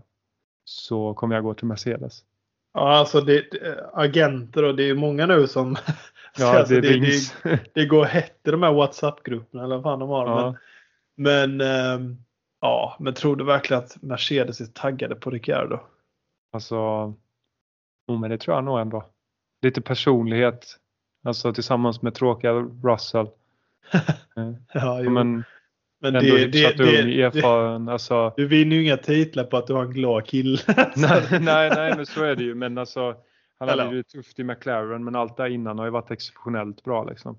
så kommer jag gå till Mercedes. Ja, alltså det, agenter och det är många nu som ja, alltså, det, det, det, det, går hett i de här WhatsApp-grupperna eller vad fan de har. Ja. Men, men ähm, ja, men tror du verkligen att Mercedes är taggade på Ricciardo? Alltså, oh, men det tror jag nog ändå. Lite personlighet, alltså tillsammans med tråkiga Russell. ja, jo. Men, men ändå det, det, ung, erfaren. alltså, du vinner ju inga titlar på att du har en glad kille. nej, nej, nej, men så är det ju. Men alltså, han hade ju tufft i McLaren, men allt där innan har ju varit exceptionellt bra. Liksom.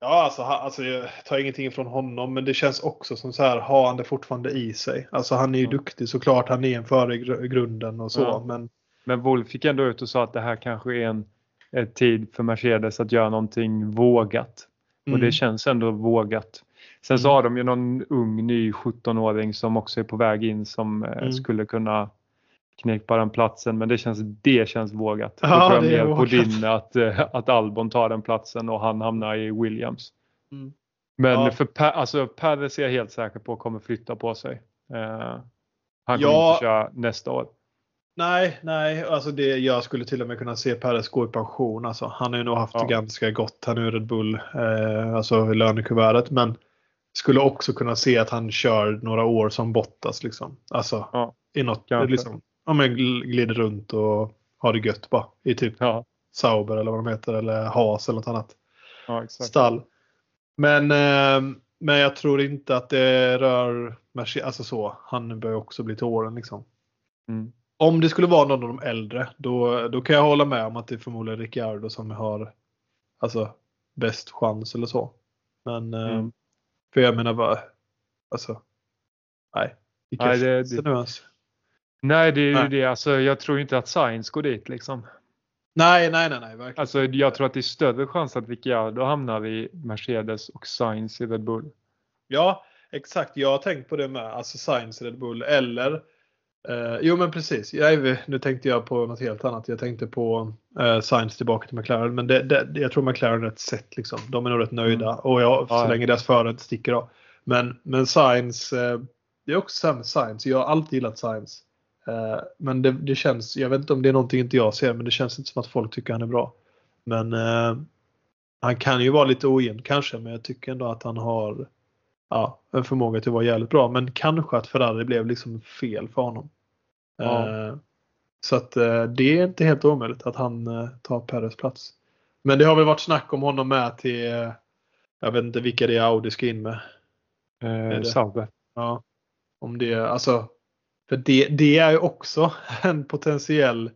Ja, alltså, alltså jag tar ingenting från honom, men det känns också som så här, har han det fortfarande i sig? Alltså han är ju ja. duktig såklart, han är en före grunden och så. Ja. Men... men Wolf gick ändå ut och sa att det här kanske är en, en tid för Mercedes att göra någonting vågat. Mm. Och det mm. känns ändå vågat. Sen så mm. har de ju någon ung ny 17-åring som också är på väg in som eh, mm. skulle kunna knäcka den platsen men det känns, det känns vågat. Ja, Då tror jag mer på din att, eh, att Albon tar den platsen och han hamnar i Williams. Mm. Men ja. för per, alltså Perez är jag helt säker på kommer flytta på sig. Eh, han kommer ja. inte köra nästa år. Nej, nej, alltså det, jag skulle till och med kunna se Perez gå i pension. Alltså, han har ju nog haft ja. det ganska gott här nu Red Bull, eh, alltså i lönekuvertet. Men skulle också kunna se att han kör några år som Bottas liksom. Alltså ja, i något, liksom, ja, men glider runt och har det gött bara. I typ ja. Sauber eller vad de heter eller Haas eller något annat ja, stall. Men, eh, men jag tror inte att det rör Mercedes, alltså så. Han börjar också bli till åren liksom. Mm. Om det skulle vara någon av de äldre, då, då kan jag hålla med om att det är förmodligen Ricciardo som har alltså, bäst chans eller så. Men eh, mm. för jag menar bara, alltså, nej. Nej, det, det, Nej, det är ju det. Alltså, jag tror inte att Science går dit liksom. Nej, nej, nej, nej. Verkligen. Alltså, jag tror att det är större chans att Ricciardo hamnar i Mercedes och Science i Red Bull. Ja, exakt. Jag har tänkt på det med. Alltså Science i Red Bull eller eh, Jo men precis. Jag, nu tänkte jag på något helt annat. Jag tänkte på eh, Science tillbaka till McLaren. Men det, det, jag tror McLaren är rätt sett liksom. De är nog rätt nöjda. Mm. Och jag, så ja. länge deras förare inte sticker av. Men, men Science. Eh, det är också samma Science. Jag har alltid gillat Science. Eh, men det, det, känns, jag vet inte om det är någonting inte jag ser, men det känns inte som att folk tycker han är bra. Men eh, han kan ju vara lite ojämn kanske, men jag tycker ändå att han har ja, en förmåga till att vara jävligt bra. Men kanske att Ferrari blev liksom fel för honom. Ja. Eh, så att eh, det är inte helt omöjligt att han eh, tar Peres plats. Men det har väl varit snack om honom med till, eh, jag vet inte vilka det är Audi ska in med. Eh, Sauber. Ja. Om det, alltså för det, det är ju också en potentiell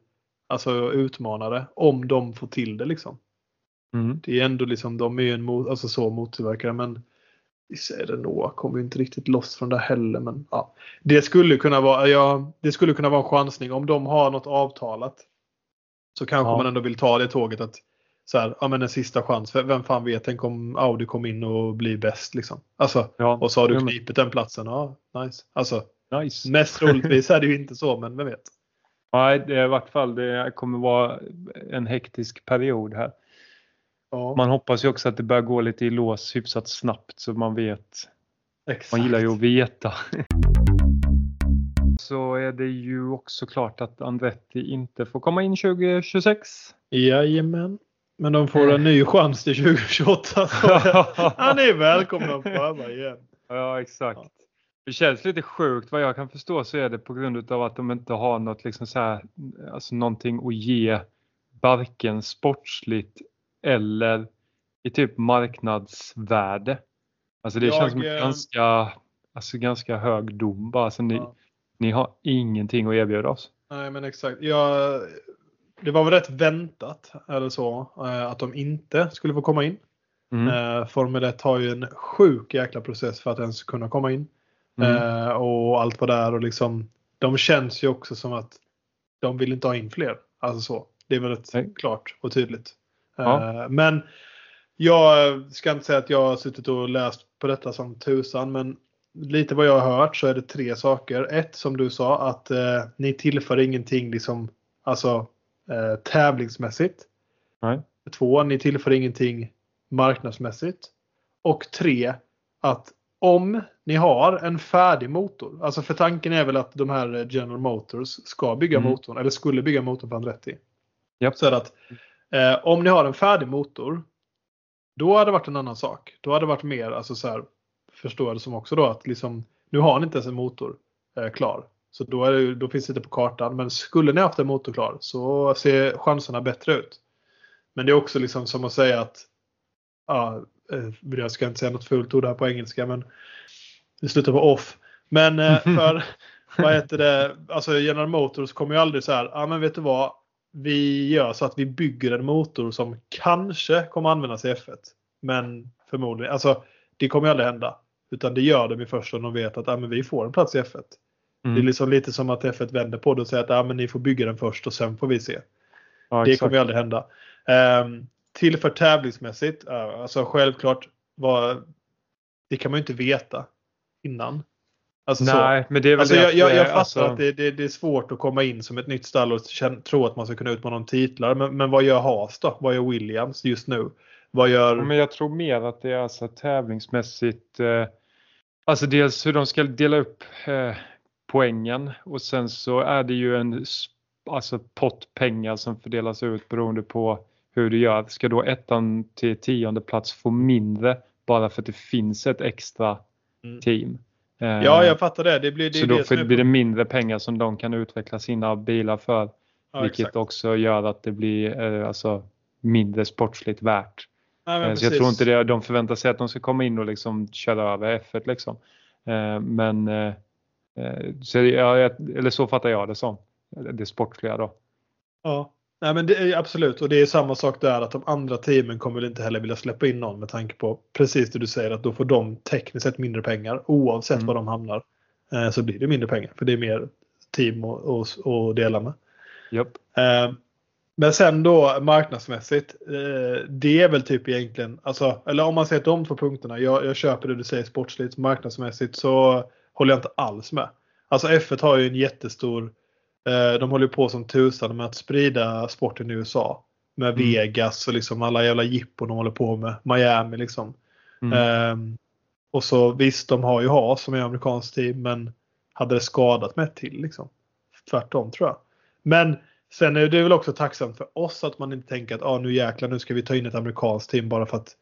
alltså, utmanare om de får till det. liksom. Mm. Det är ändå liksom, de är ju en alltså, så mottillverkare men Renault kommer ju inte riktigt loss från det heller. Men, ja. det, skulle kunna vara, ja, det skulle kunna vara en chansning om de har något avtalat. Så kanske ja. man ändå vill ta det tåget att så här, ja men en sista chans. Vem fan vet, tänk om Audi kom in och blir bäst liksom. Alltså, ja. och så har du knipit den platsen. Ja, nice. Alltså, Nice. Mest troligtvis är det ju inte så, men vem vet. Nej, det är i vart fall det kommer vara en hektisk period här. Ja. Man hoppas ju också att det börjar gå lite i lås hyfsat snabbt så man vet. Exakt. Man gillar ju att veta. så är det ju också klart att Andretti inte får komma in 2026. Jajamän. Men de får en ny chans till 2028. Han är välkomna att pröva igen. Ja, exakt. Det känns lite sjukt. Vad jag kan förstå så är det på grund av att de inte har något liksom så här, alltså någonting att ge varken sportsligt eller i typ marknadsvärde. Alltså det jag, känns som äh... ganska, alltså ganska hög dom bara. Alltså ni, ja. ni har ingenting att erbjuda oss. Nej men exakt. Jag, det var väl rätt väntat eller så eh, att de inte skulle få komma in. Mm. Eh, Formel 1 har ju en sjuk jäkla process för att ens kunna komma in. Mm. Eh, och allt vad det är och liksom de känns ju också som att de vill inte ha in fler. Alltså så. Det är väldigt Nej. klart och tydligt. Ja. Eh, men jag ska inte säga att jag har suttit och läst på detta som tusan men lite vad jag har hört så är det tre saker. Ett som du sa att eh, ni tillför ingenting liksom alltså eh, tävlingsmässigt. Nej. Två, ni tillför ingenting marknadsmässigt. Och tre, att om ni har en färdig motor, alltså för tanken är väl att de här General Motors ska bygga Mm. motorn, eller skulle bygga motorn på Andretti. Japp. Så att eh, om ni har en färdig motor, då hade det varit en annan sak. Då hade det varit mer, alltså så här, förstår jag det som också då, att liksom, nu har ni inte ens en motor eh, klar. Så då, är det, då finns det inte på kartan. Men skulle ni haft en motor klar så ser chanserna bättre ut. Men det är också liksom som att säga att, ja, jag ska inte säga något fult ord här på engelska men det slutar på off. Men eh, för, vad heter det, alltså General Motors kommer ju aldrig så här, ja men vet du vad, vi gör så att vi bygger en motor som kanske kommer användas i F1. Men förmodligen, alltså det kommer ju aldrig hända. Utan det gör de ju först om de vet att ja, men vi får en plats i F1. Det är Mm. liksom lite som att F1 vänder på det och säger att ja, men ni får bygga den först och sen får vi se. Ja, Det exakt. kommer ju aldrig hända. Um, till för tävlingsmässigt, ja, alltså självklart, vad, det kan man ju inte veta innan. Alltså så. Nej, men det är väl Alltså det jag, jag, jag eh, fattar alltså- att det, det, det är svårt att komma in som ett nytt stall och känna, tro att man ska kunna utmana någon titlar. Men, men vad gör Haas då? Vad gör Williams just nu? Vad gör... Ja, Men jag tror mer att det är alltså tävlingsmässigt. Eh, alltså dels hur de ska dela upp eh, poängen och sen så är det ju en alltså pott pengar som fördelas ut beroende på hur du gör. Ska då ettan till tionde plats få mindre bara för att det finns ett extra Mm. team? Eh, Ja, jag fattar det. Det blir det, så då det får- är blir det mindre pengar som de kan utveckla sina bilar för. Ja, vilket exakt. också gör att det blir eh, alltså mindre sportsligt värt. Nej, Eh, Så jag tror inte det, de förväntar sig att de ska komma in och liksom köra över F1 liksom. Men så, eller så fattar jag det som. Det sportsliga då. Ja. Nej, men det är absolut. Och det är samma sak där att de andra teamen kommer väl inte heller vilja släppa in någon med tanke på precis det du säger att då får de tekniskt sett mindre pengar oavsett Mm. var de hamnar. Eh, så blir det mindre pengar för det är mer team att dela med. Japp. Eh, Men sen då marknadsmässigt. eh, Det är väl typ egentligen, alltså, eller om man ser de två punkterna. Jag, jag köper det du säger sportsligt, marknadsmässigt så håller jag inte alls med. Alltså F1 har ju en jättestor, de håller på som tusan med att sprida sporten i USA. Med Mm. Vegas och liksom alla jävla jippon de håller på med. Miami liksom. Mm. Ehm, och så visst, de har ju Haas som är amerikanskt team, men hade det skadat ett till liksom? Tvärtom tror jag. Men sen är det väl också tacksamt för oss att man inte tänker att ah, nu jäklar, nu ska vi ta in ett amerikanskt team bara för att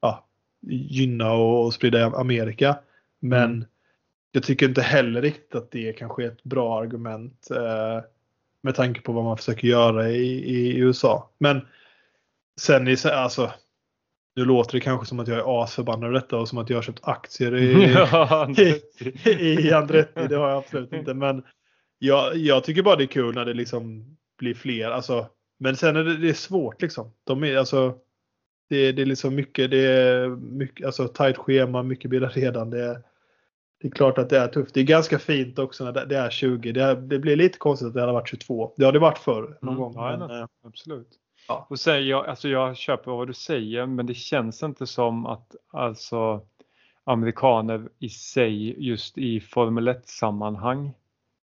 ja, gynna och, och sprida Amerika. Men Mm. Jag tycker inte heller riktigt att det kanske är ett bra argument eh, med tanke på vad man försöker göra i, i USA. Men sen i så- alltså nu låter det kanske som att jag är asförbannad över detta och som att jag har köpt aktier i, Ja, i Andretti. Det har jag absolut inte. Men jag, jag tycker bara det är kul när det liksom blir fler. Alltså, men sen är det, det är svårt liksom. De är, alltså, det, det är liksom mycket, det är mycket, alltså tajt schema, mycket bilar redan. Det är, det är klart att det är tufft. Det är ganska fint också när det, är 20. Det, är, det blir lite konstigt att det hade varit 22. Det har det varit förr någon Mm, gång. ja, men, ja. eh, Absolut. Ja. Och sen, jag, alltså jag köper vad du säger men det känns inte som att alltså, amerikaner i sig just i Formel 1-sammanhang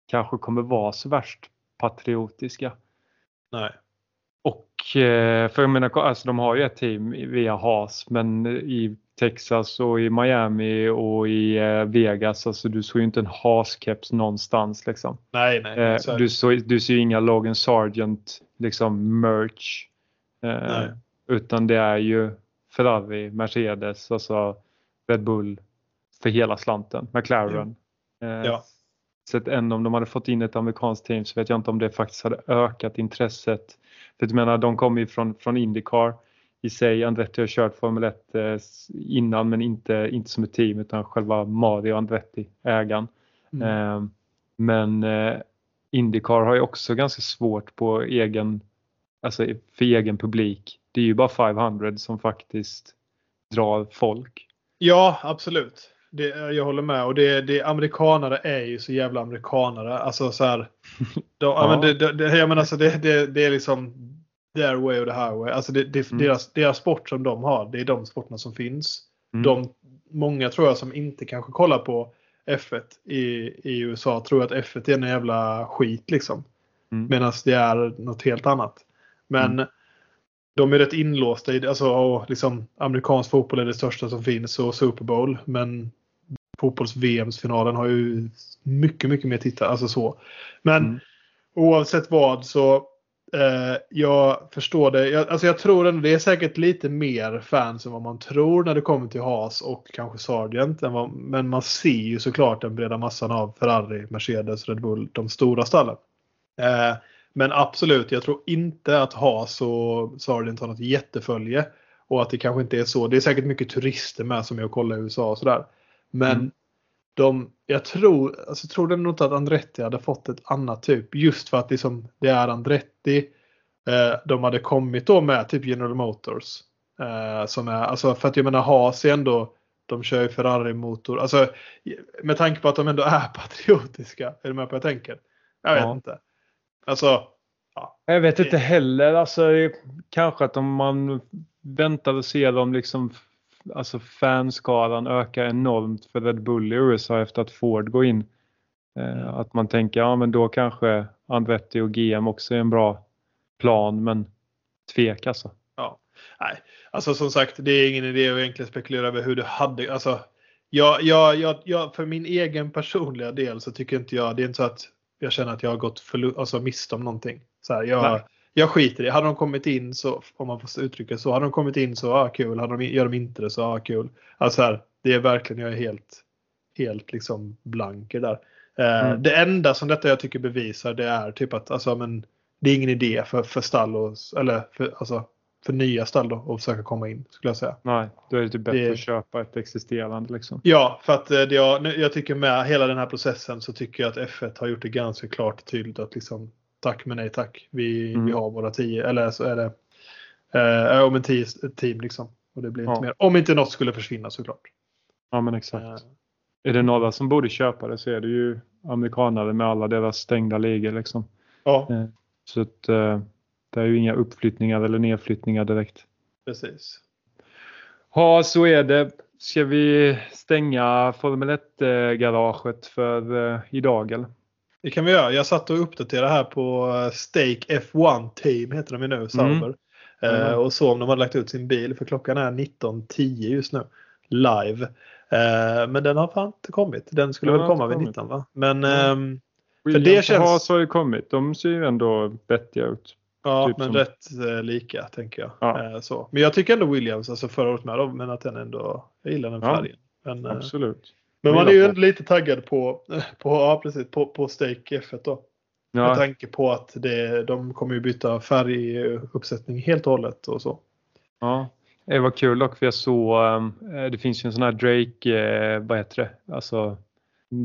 kanske kommer vara så värst patriotiska. nej. Och eh, för jag menar, alltså de har ju ett team via Haas men i Texas och i Miami och i eh, Vegas, alltså du såg ju inte en Haas-keps någonstans liksom. Nej, nej. Eh, du, så, du ser ju inga Logan Sargent liksom merch. Eh, Nej. utan det är ju Ferrari, Mercedes, alltså Red Bull för hela slanten, McLaren. Eh, Ja. Så att ändå om de hade fått in ett amerikanskt team så vet jag inte om det faktiskt hade ökat intresset. För jag menar, de kommer ju från, från Indycar i sig. Andretti har kört Formel 1 eh, innan men inte, inte som ett team utan själva Mario Andretti, ägaren. Mm. Eh, men eh, Indycar har ju också ganska svårt på egen alltså för egen publik. Det är ju bara 500 som faktiskt drar folk. Ja, absolut. Det, jag håller med. Och det, det, amerikanare är ju så jävla amerikanare. Alltså så här. De, ja. men det, det, jag menar, alltså det, det, det är liksom their way och the highway. Alltså det, det, mm. deras, deras sport som de har, det är de sporterna som finns. Mm. De, många tror jag som inte kanske kollar på F1 i, i USA tror att F1 är en jävla skit liksom. Mm. Medan det är något helt annat. Men mm. de är rätt inlåsta i alltså, liksom, amerikansk fotboll är det största som finns och Super Bowl. Men fotbolls-VMs-finalen har ju mycket, mycket mer tittare. Alltså så. Men mm. oavsett vad så eh, jag förstår det. Jag, alltså jag tror ändå det är säkert lite mer fans än vad man tror när det kommer till Haas och kanske Sargent. Vad, men man ser ju såklart den breda massan av Ferrari, Mercedes, Red Bull, de stora stallen. Eh, men absolut, jag tror inte att Haas och Sargent har något jättefölje. Och att det kanske inte är så. Det är säkert mycket turister med som och kollar i USA och sådär. Men mm. de, jag tror, alltså, tror nog inte att Andretti hade fått ett annat typ. Just för att liksom, det är Andretti. Eh, de hade kommit då med typ General Motors. Eh, som är, alltså för att jag menar Haas är ändå, de kör ju Ferrari-motor. Alltså med tanke på att de ändå är patriotiska. Är du med på vad jag tänker? Jag vet ja. inte. Alltså. Ja. Jag vet inte heller. Alltså kanske att om man väntar och ser dem liksom alltså fanskaran ökar enormt för Red Bull i USA efter att Ford går in. Eh, mm. att man tänker, ja men då kanske Andretti och GM också är en bra plan, men tvek alltså. Ja, nej, alltså som sagt, det är ingen idé att egentligen spekulera över hur det hade, alltså jag, jag, jag, jag, för min egen personliga del så tycker inte jag, det är inte så att jag känner att jag har gått förlust, alltså mist om någonting. Så här, jag, jag skiter i Hade de kommit in så, om man får uttrycka så, hade de kommit in så, ja kul. Hade de, gör de inte det så, ja kul. Alltså här, det är verkligen, jag är helt, helt liksom blanker där. Eh, mm. Det enda som detta jag tycker bevisar det är typ att alltså, men, det är ingen idé för, för stall och, eller för, alltså, för nya stall då att försöka komma in skulle jag säga. Nej, då är det typ bättre det... att köpa ett existerande liksom. Ja, för att eh, det jag, jag tycker med hela den här processen så tycker jag att F1 har gjort det ganska klart och tydligt att liksom tack men nej tack. Vi, mm. vi har våra tio, eller så är det eh, om en tio team liksom. Och det blir inte mer. Om inte något skulle försvinna såklart. Ja men exakt. Eh. Är det några som borde köpa det så är det ju amerikanare med alla deras stängda ligor liksom. Ja. Eh, så att eh, det är ju inga uppflyttningar eller nedflyttningar direkt. Precis. Ja, så är det. Ska vi stänga Formel 1-garaget för eh, idag eller? Det kan vi göra. Jag satt och uppdaterade här på eh, Stake F1 Team heter de ju nu, Sauber. Mm. Mm. och så om de hade lagt ut sin bil för klockan är 19.10 just nu. Live. Eh, men den har fan inte kommit. Den skulle väl komma vid 19 va? Men mm. för det känns... Så har det kommit. De ser ju ändå vettiga ut. Ja, typ men som... rätt lika tänker jag. Ja. så. Men jag tycker ändå Williams, alltså förra året med dem, men att den ändå, jag gillar den färgen. Ja, men, absolut. Men man är ju ändå lite taggad på, på, ja, precis, på, på Stake F1 då. Ja. Med tanke på att det, de kommer ju byta färguppsättning helt och hållet och så. Ja, det var kul dock för jag såg, ehm, det finns ju en sån här Drake, eh, vad heter det, alltså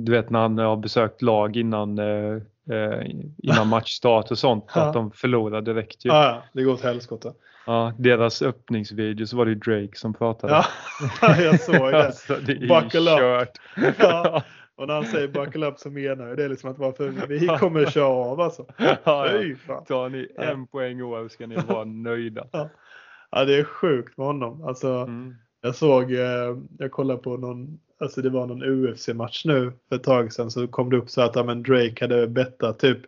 du vet när han har besökt lag innan, eh, eh, innan matchstart och sånt, ja. att de förlorar direkt ju. Ja, det går åt helskotta. Ja, deras öppningsvideo så var det Drake som pratade. Ja, jag såg det. alltså, det är buckle up. Ja. Och när han säger buckle up så menar jag det är liksom att varför vi kommer köra av alltså. Ja, ja. Tar ni en poäng år ska ni vara nöjda. Ja. ja, det är sjukt med honom. Alltså, mm. Jag såg, eh, jag kollade på någon, alltså det var någon UFC-match nu för ett tag sedan så kom det upp så att ja, men Drake hade bettat typ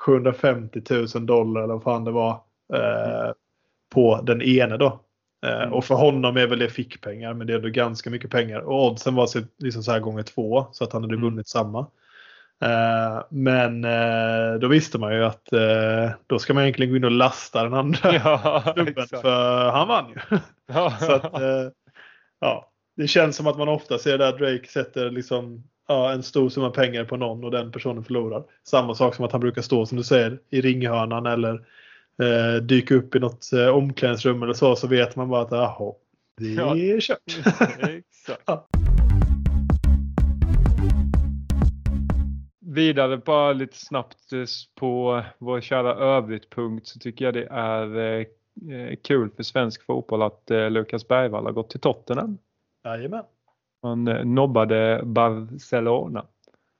750 000 dollar eller vad fan det var. Eh, på den ene då. Eh, mm. Och för honom är väl det fickpengar men det är ändå ganska mycket pengar. Och oddsen var liksom så här gånger två så att han hade mm. vunnit samma. Uh, men uh, då visste man ju att uh, då ska man egentligen gå in och lasta den andra ja, för han vann ju. så att, ja, det känns som att man ofta ser där Drake sätter liksom, ja, en stor summa pengar på någon och den personen förlorar. Samma sak som att han brukar stå som du säger i ringhörnan eller eh, dyka upp i något eh, omklädningsrum eller så, så vet man bara att jaha, det är ja, kört. Exakt. ja. vidare bara lite snabbt eh, på vår kära övrigt-punkt så tycker jag det är eh, eh, kul för svensk fotboll att Lukas Bergvall har gått till Tottenham. Jajamän. Han eh, nobbade Barcelona.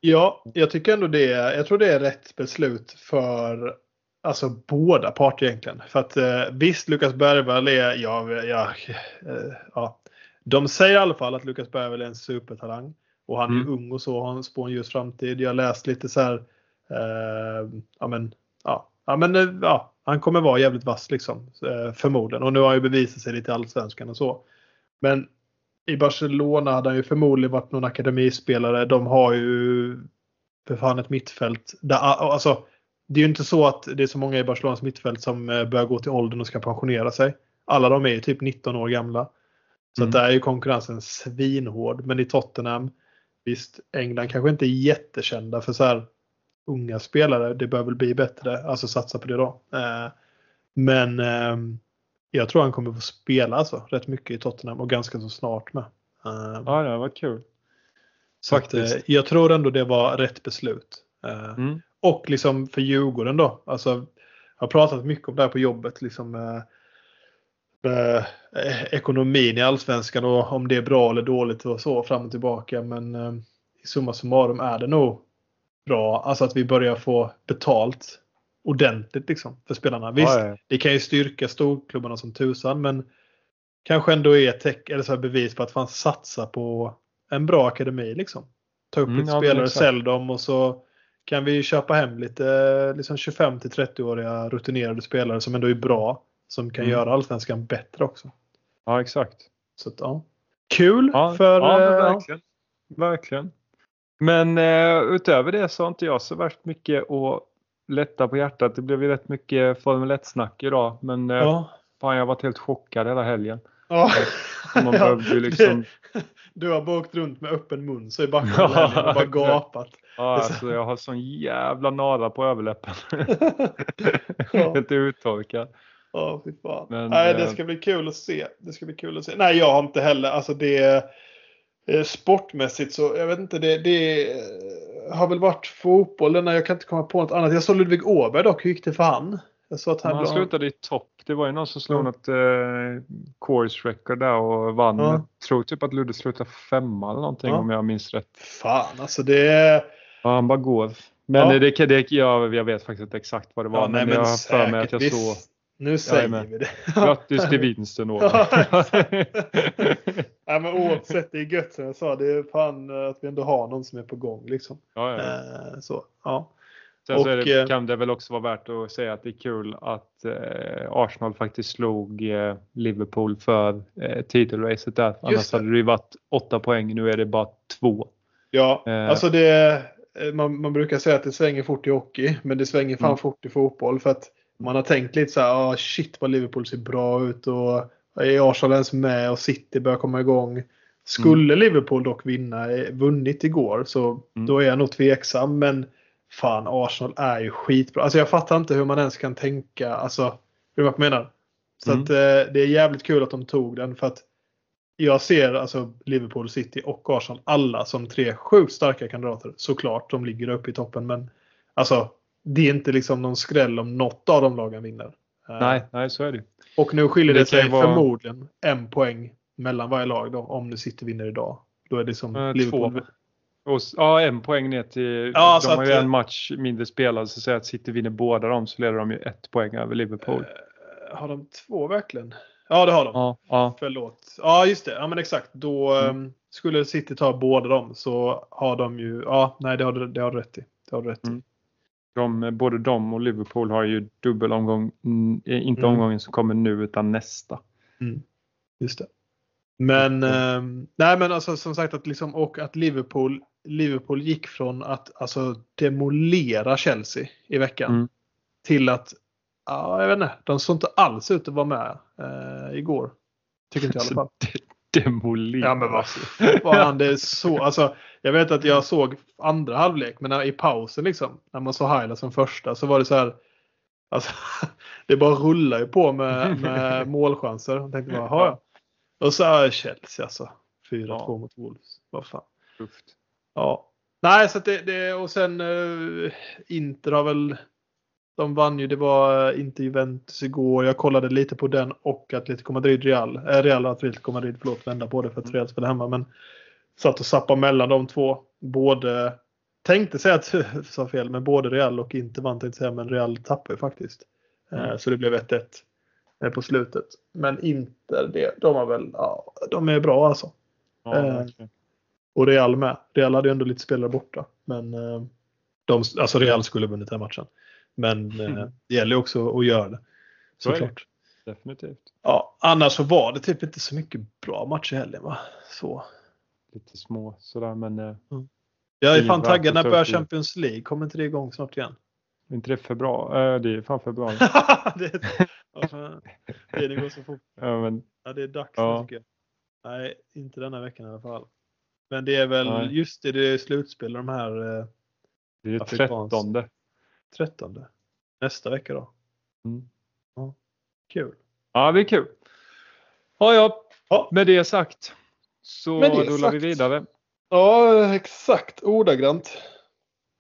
Ja, jag tycker ändå det jag tror det är rätt beslut för alltså båda parter egentligen. För att eh, visst, Lukas Bergvall är, ja, ja, eh, ja, de säger i alla fall att Lukas Bergvall är en supertalang. Och han är Mm. ung och så, har en spår en ljus framtid. Jag läst lite så här, eh, ja men, ja, ja men, ja, han kommer vara jävligt vass liksom, förmodligen. Och nu har han ju bevisat sig lite i Allsvenskan och så. Men i Barcelona hade han ju förmodligen varit någon akademispelare. De har ju för fan ett mittfält. Där, alltså, det är ju inte så att det är så många i Barcelonas mittfält som eh, börjar gå till åldern och ska pensionera sig. Alla de är ju typ 19 år gamla. Så Mm. att där är ju konkurrensen svinhård. Men i Tottenham, visst, England kanske inte är jättekända för så här unga spelare. Det bör väl bli bättre, alltså satsa på det då. Eh, men ehm, jag tror han kommer få spela alltså, rätt mycket i Tottenham och ganska så snart med. Eh, Ja, det var kul. så att, eh, faktiskt. jag tror ändå det var rätt beslut. Eh, Mm. och liksom för Djurgården då. Alltså, jag har pratat mycket om det här på jobbet. Liksom, eh, eh, ekonomin i Allsvenskan och om det är bra eller dåligt och så fram och tillbaka. Men i summa summarum är det nog bra. Alltså att vi börjar få betalt ordentligt liksom, för spelarna. Visst, Ja, ja. det kan ju styrka storklubbarna som tusan men kanske ändå är teck, eller så bevis på att man satsar på en bra akademi. Liksom. Ta upp Mm, lite ja, spelare, sälj dem och så kan vi köpa hem lite liksom 25 till 30-åriga rutinerade spelare som ändå är bra. Som kan Mm. göra allsvenskan bättre också. ja, exakt. Så ja. Kul Ja, för... ja, men eh, verkligen. verkligen. Men eh, utöver det så har inte jag så värst mycket att lätta på hjärtat. Det blev ju rätt mycket Formel 1-snack idag. Men eh, Ja. fan, jag har varit helt chockad hela helgen. Ja. Man Ja, liksom, Du har bara åkt runt med öppen mun så i backen Ja, och bara gapat. ja, alltså, jag har sån jävla nara på överläppen. Ja. Helt uttorkad. Ja, fy fan. Men, Nej, det eh, ska bli kul att se. Det ska bli kul att se. Nej, jag har inte heller. Alltså det eh, sportmässigt så, jag vet inte, det, det eh, har väl varit fotbollen. Jag kan inte komma på något annat. Jag såg Ludvig Åberg dock. Hur gick det för han? Jag såg att han, Han bland- slutade i topp. Det var ju någon som slog Ja. något eh, course record där och vann. Ja. Jag tror typ att Ludde slutade femma eller någonting Ja. om jag minns rätt. Fan, alltså det. Ja, han bara går. Men Ja. det, det, jag, jag vet faktiskt inte exakt vad det var. Ja, nej, men jag har för mig att jag såg. Nu säger Jajamän. vi det. Grattis till vinsten. Ja, men oavsett, det är gött som jag sa. Det är fan eh, att vi ändå har någon som är på gång liksom. ja, ja. Eh, så, ja. Sen så och, det, eh, kan det väl också vara värt att säga att det är kul att eh, Arsenal faktiskt slog eh, Liverpool för eh, titelracet där. Annars det. hade det ju varit åtta poäng. Nu är det bara två. Ja, Eh. alltså det, man, man brukar säga att det svänger fort i hockey, men det svänger fan Mm. fort i fotboll. För att man har tänkt lite så här, ah, shit vad Liverpool ser bra ut och är Arsenal ens med och City börjar komma igång. Skulle Liverpool dock vinna, eh, vunnit igår, så Mm. då är jag nog tveksam. Men fan, Arsenal är ju skitbra. Alltså jag fattar inte hur man ens kan tänka, alltså, hur man menar. Så Mm. att eh, det är jävligt kul att de tog den för att jag ser alltså Liverpool, City och Arsenal alla som tre sjukt starka kandidater. Såklart, de ligger uppe i toppen men alltså det är inte liksom någon skräll om något av de lagen vinner. Eh, Nej, nej, så är det. Och nu skiljer det, Det sig vara- förmodligen en poäng mellan varje lag då om nu City vinner idag. Då är det som Eh, Liverpool. två. Och, ja, en poäng ner till... Ja, de har att, ju eh, en match mindre spelad. Så säg att City vinner båda dem så leder de ju ett poäng över Liverpool. Eh, Har de två verkligen? Ja det har de. Ja, ja. Förlåt. Ja just det. Ja men exakt. Då Mm. eh, skulle City ta båda dem så har de ju, ja nej det har du, det har du rätt i. Det har du rätt i. Mm. De, både de och Liverpool har ju dubbel omgång. Mm, inte Mm. omgången som kommer nu utan nästa. Mm. Just det. Men, eh, nej men alltså som sagt att liksom, och att Liverpool, Liverpool gick från att alltså demolera Chelsea i veckan Mm. till att, ja jag vet inte, de såg inte alls ut att vara med eh, igår. Tycker inte jag i alla fall. Demolera. Ja men vad fan det är så, alltså jag vet att jag såg andra halvlek men när, i pausen liksom, när man såg highlights som första så var det så här, alltså det bara rullar ju på med, med målchanser. Jag tänkte bara, "Jaha, ja. Och så är Chelsea alltså. 4-2 Ja. mot Wolves. Vad fan. Tufft. Ja. Nej, så det, det och sen uh, Inter har väl de vann ju, det var eh, inte Juventus igår. Jag kollade lite på den och Atletico Madrid Real. Äh, Real Atletico Madrid, förlåt, vända på det för att mm. Real spelar hemma. Men satt och sappade mellan de två. Både, tänkte säga att jag sa fel, men både Real och inte vann tänkte säga, men Real tappade ju faktiskt. Eh, mm. Så det blev 1-1 på slutet. Men Inter, det, de har väl, ja, de är bra alltså. Ja, eh, och Real med. Real hade ju ändå lite spelare borta. Men de, alltså Real skulle vunnit den matchen. Men mm. det gäller också att göra det. Såklart. Definitivt. Ja, annars så var det typ inte så mycket bra matcher i helgen va? Så. Lite små sådär men. Eh, mm. Jag är fan taggad. När börjar Champions League? Kommer inte det igång snart igen? Är inte det februari? Äh, det är fan februari. det, är, det, går så fort. Ja, men, ja, det är dags ja. tycker jag. Nej, inte denna veckan i alla fall. Men det är väl Nej. just det, det är slutspel de här. Eh, det är trettonde. 13. Nästa vecka då. Mm. Ja, kul. Ja, det är kul. Ja, ja. ja. Med det sagt så det rullar sagt. vi vidare. Ja, exakt ordagrant.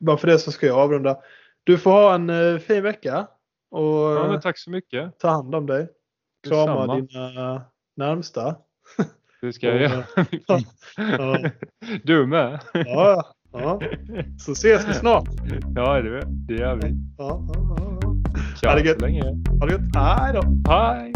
Bara för det så ska jag avrunda. Du får ha en uh, fin vecka. Och ja, tack så mycket. Ta hand om dig. Krama Detsamma. dina närmsta. Det ska jag göra. ja. Du med. Ja, Ja. Så ses vi snart. Ja, det, det gör vi. Ja, ja, ja. Tja, ha det gött. länge. Ha det gött. Hej då. Hej.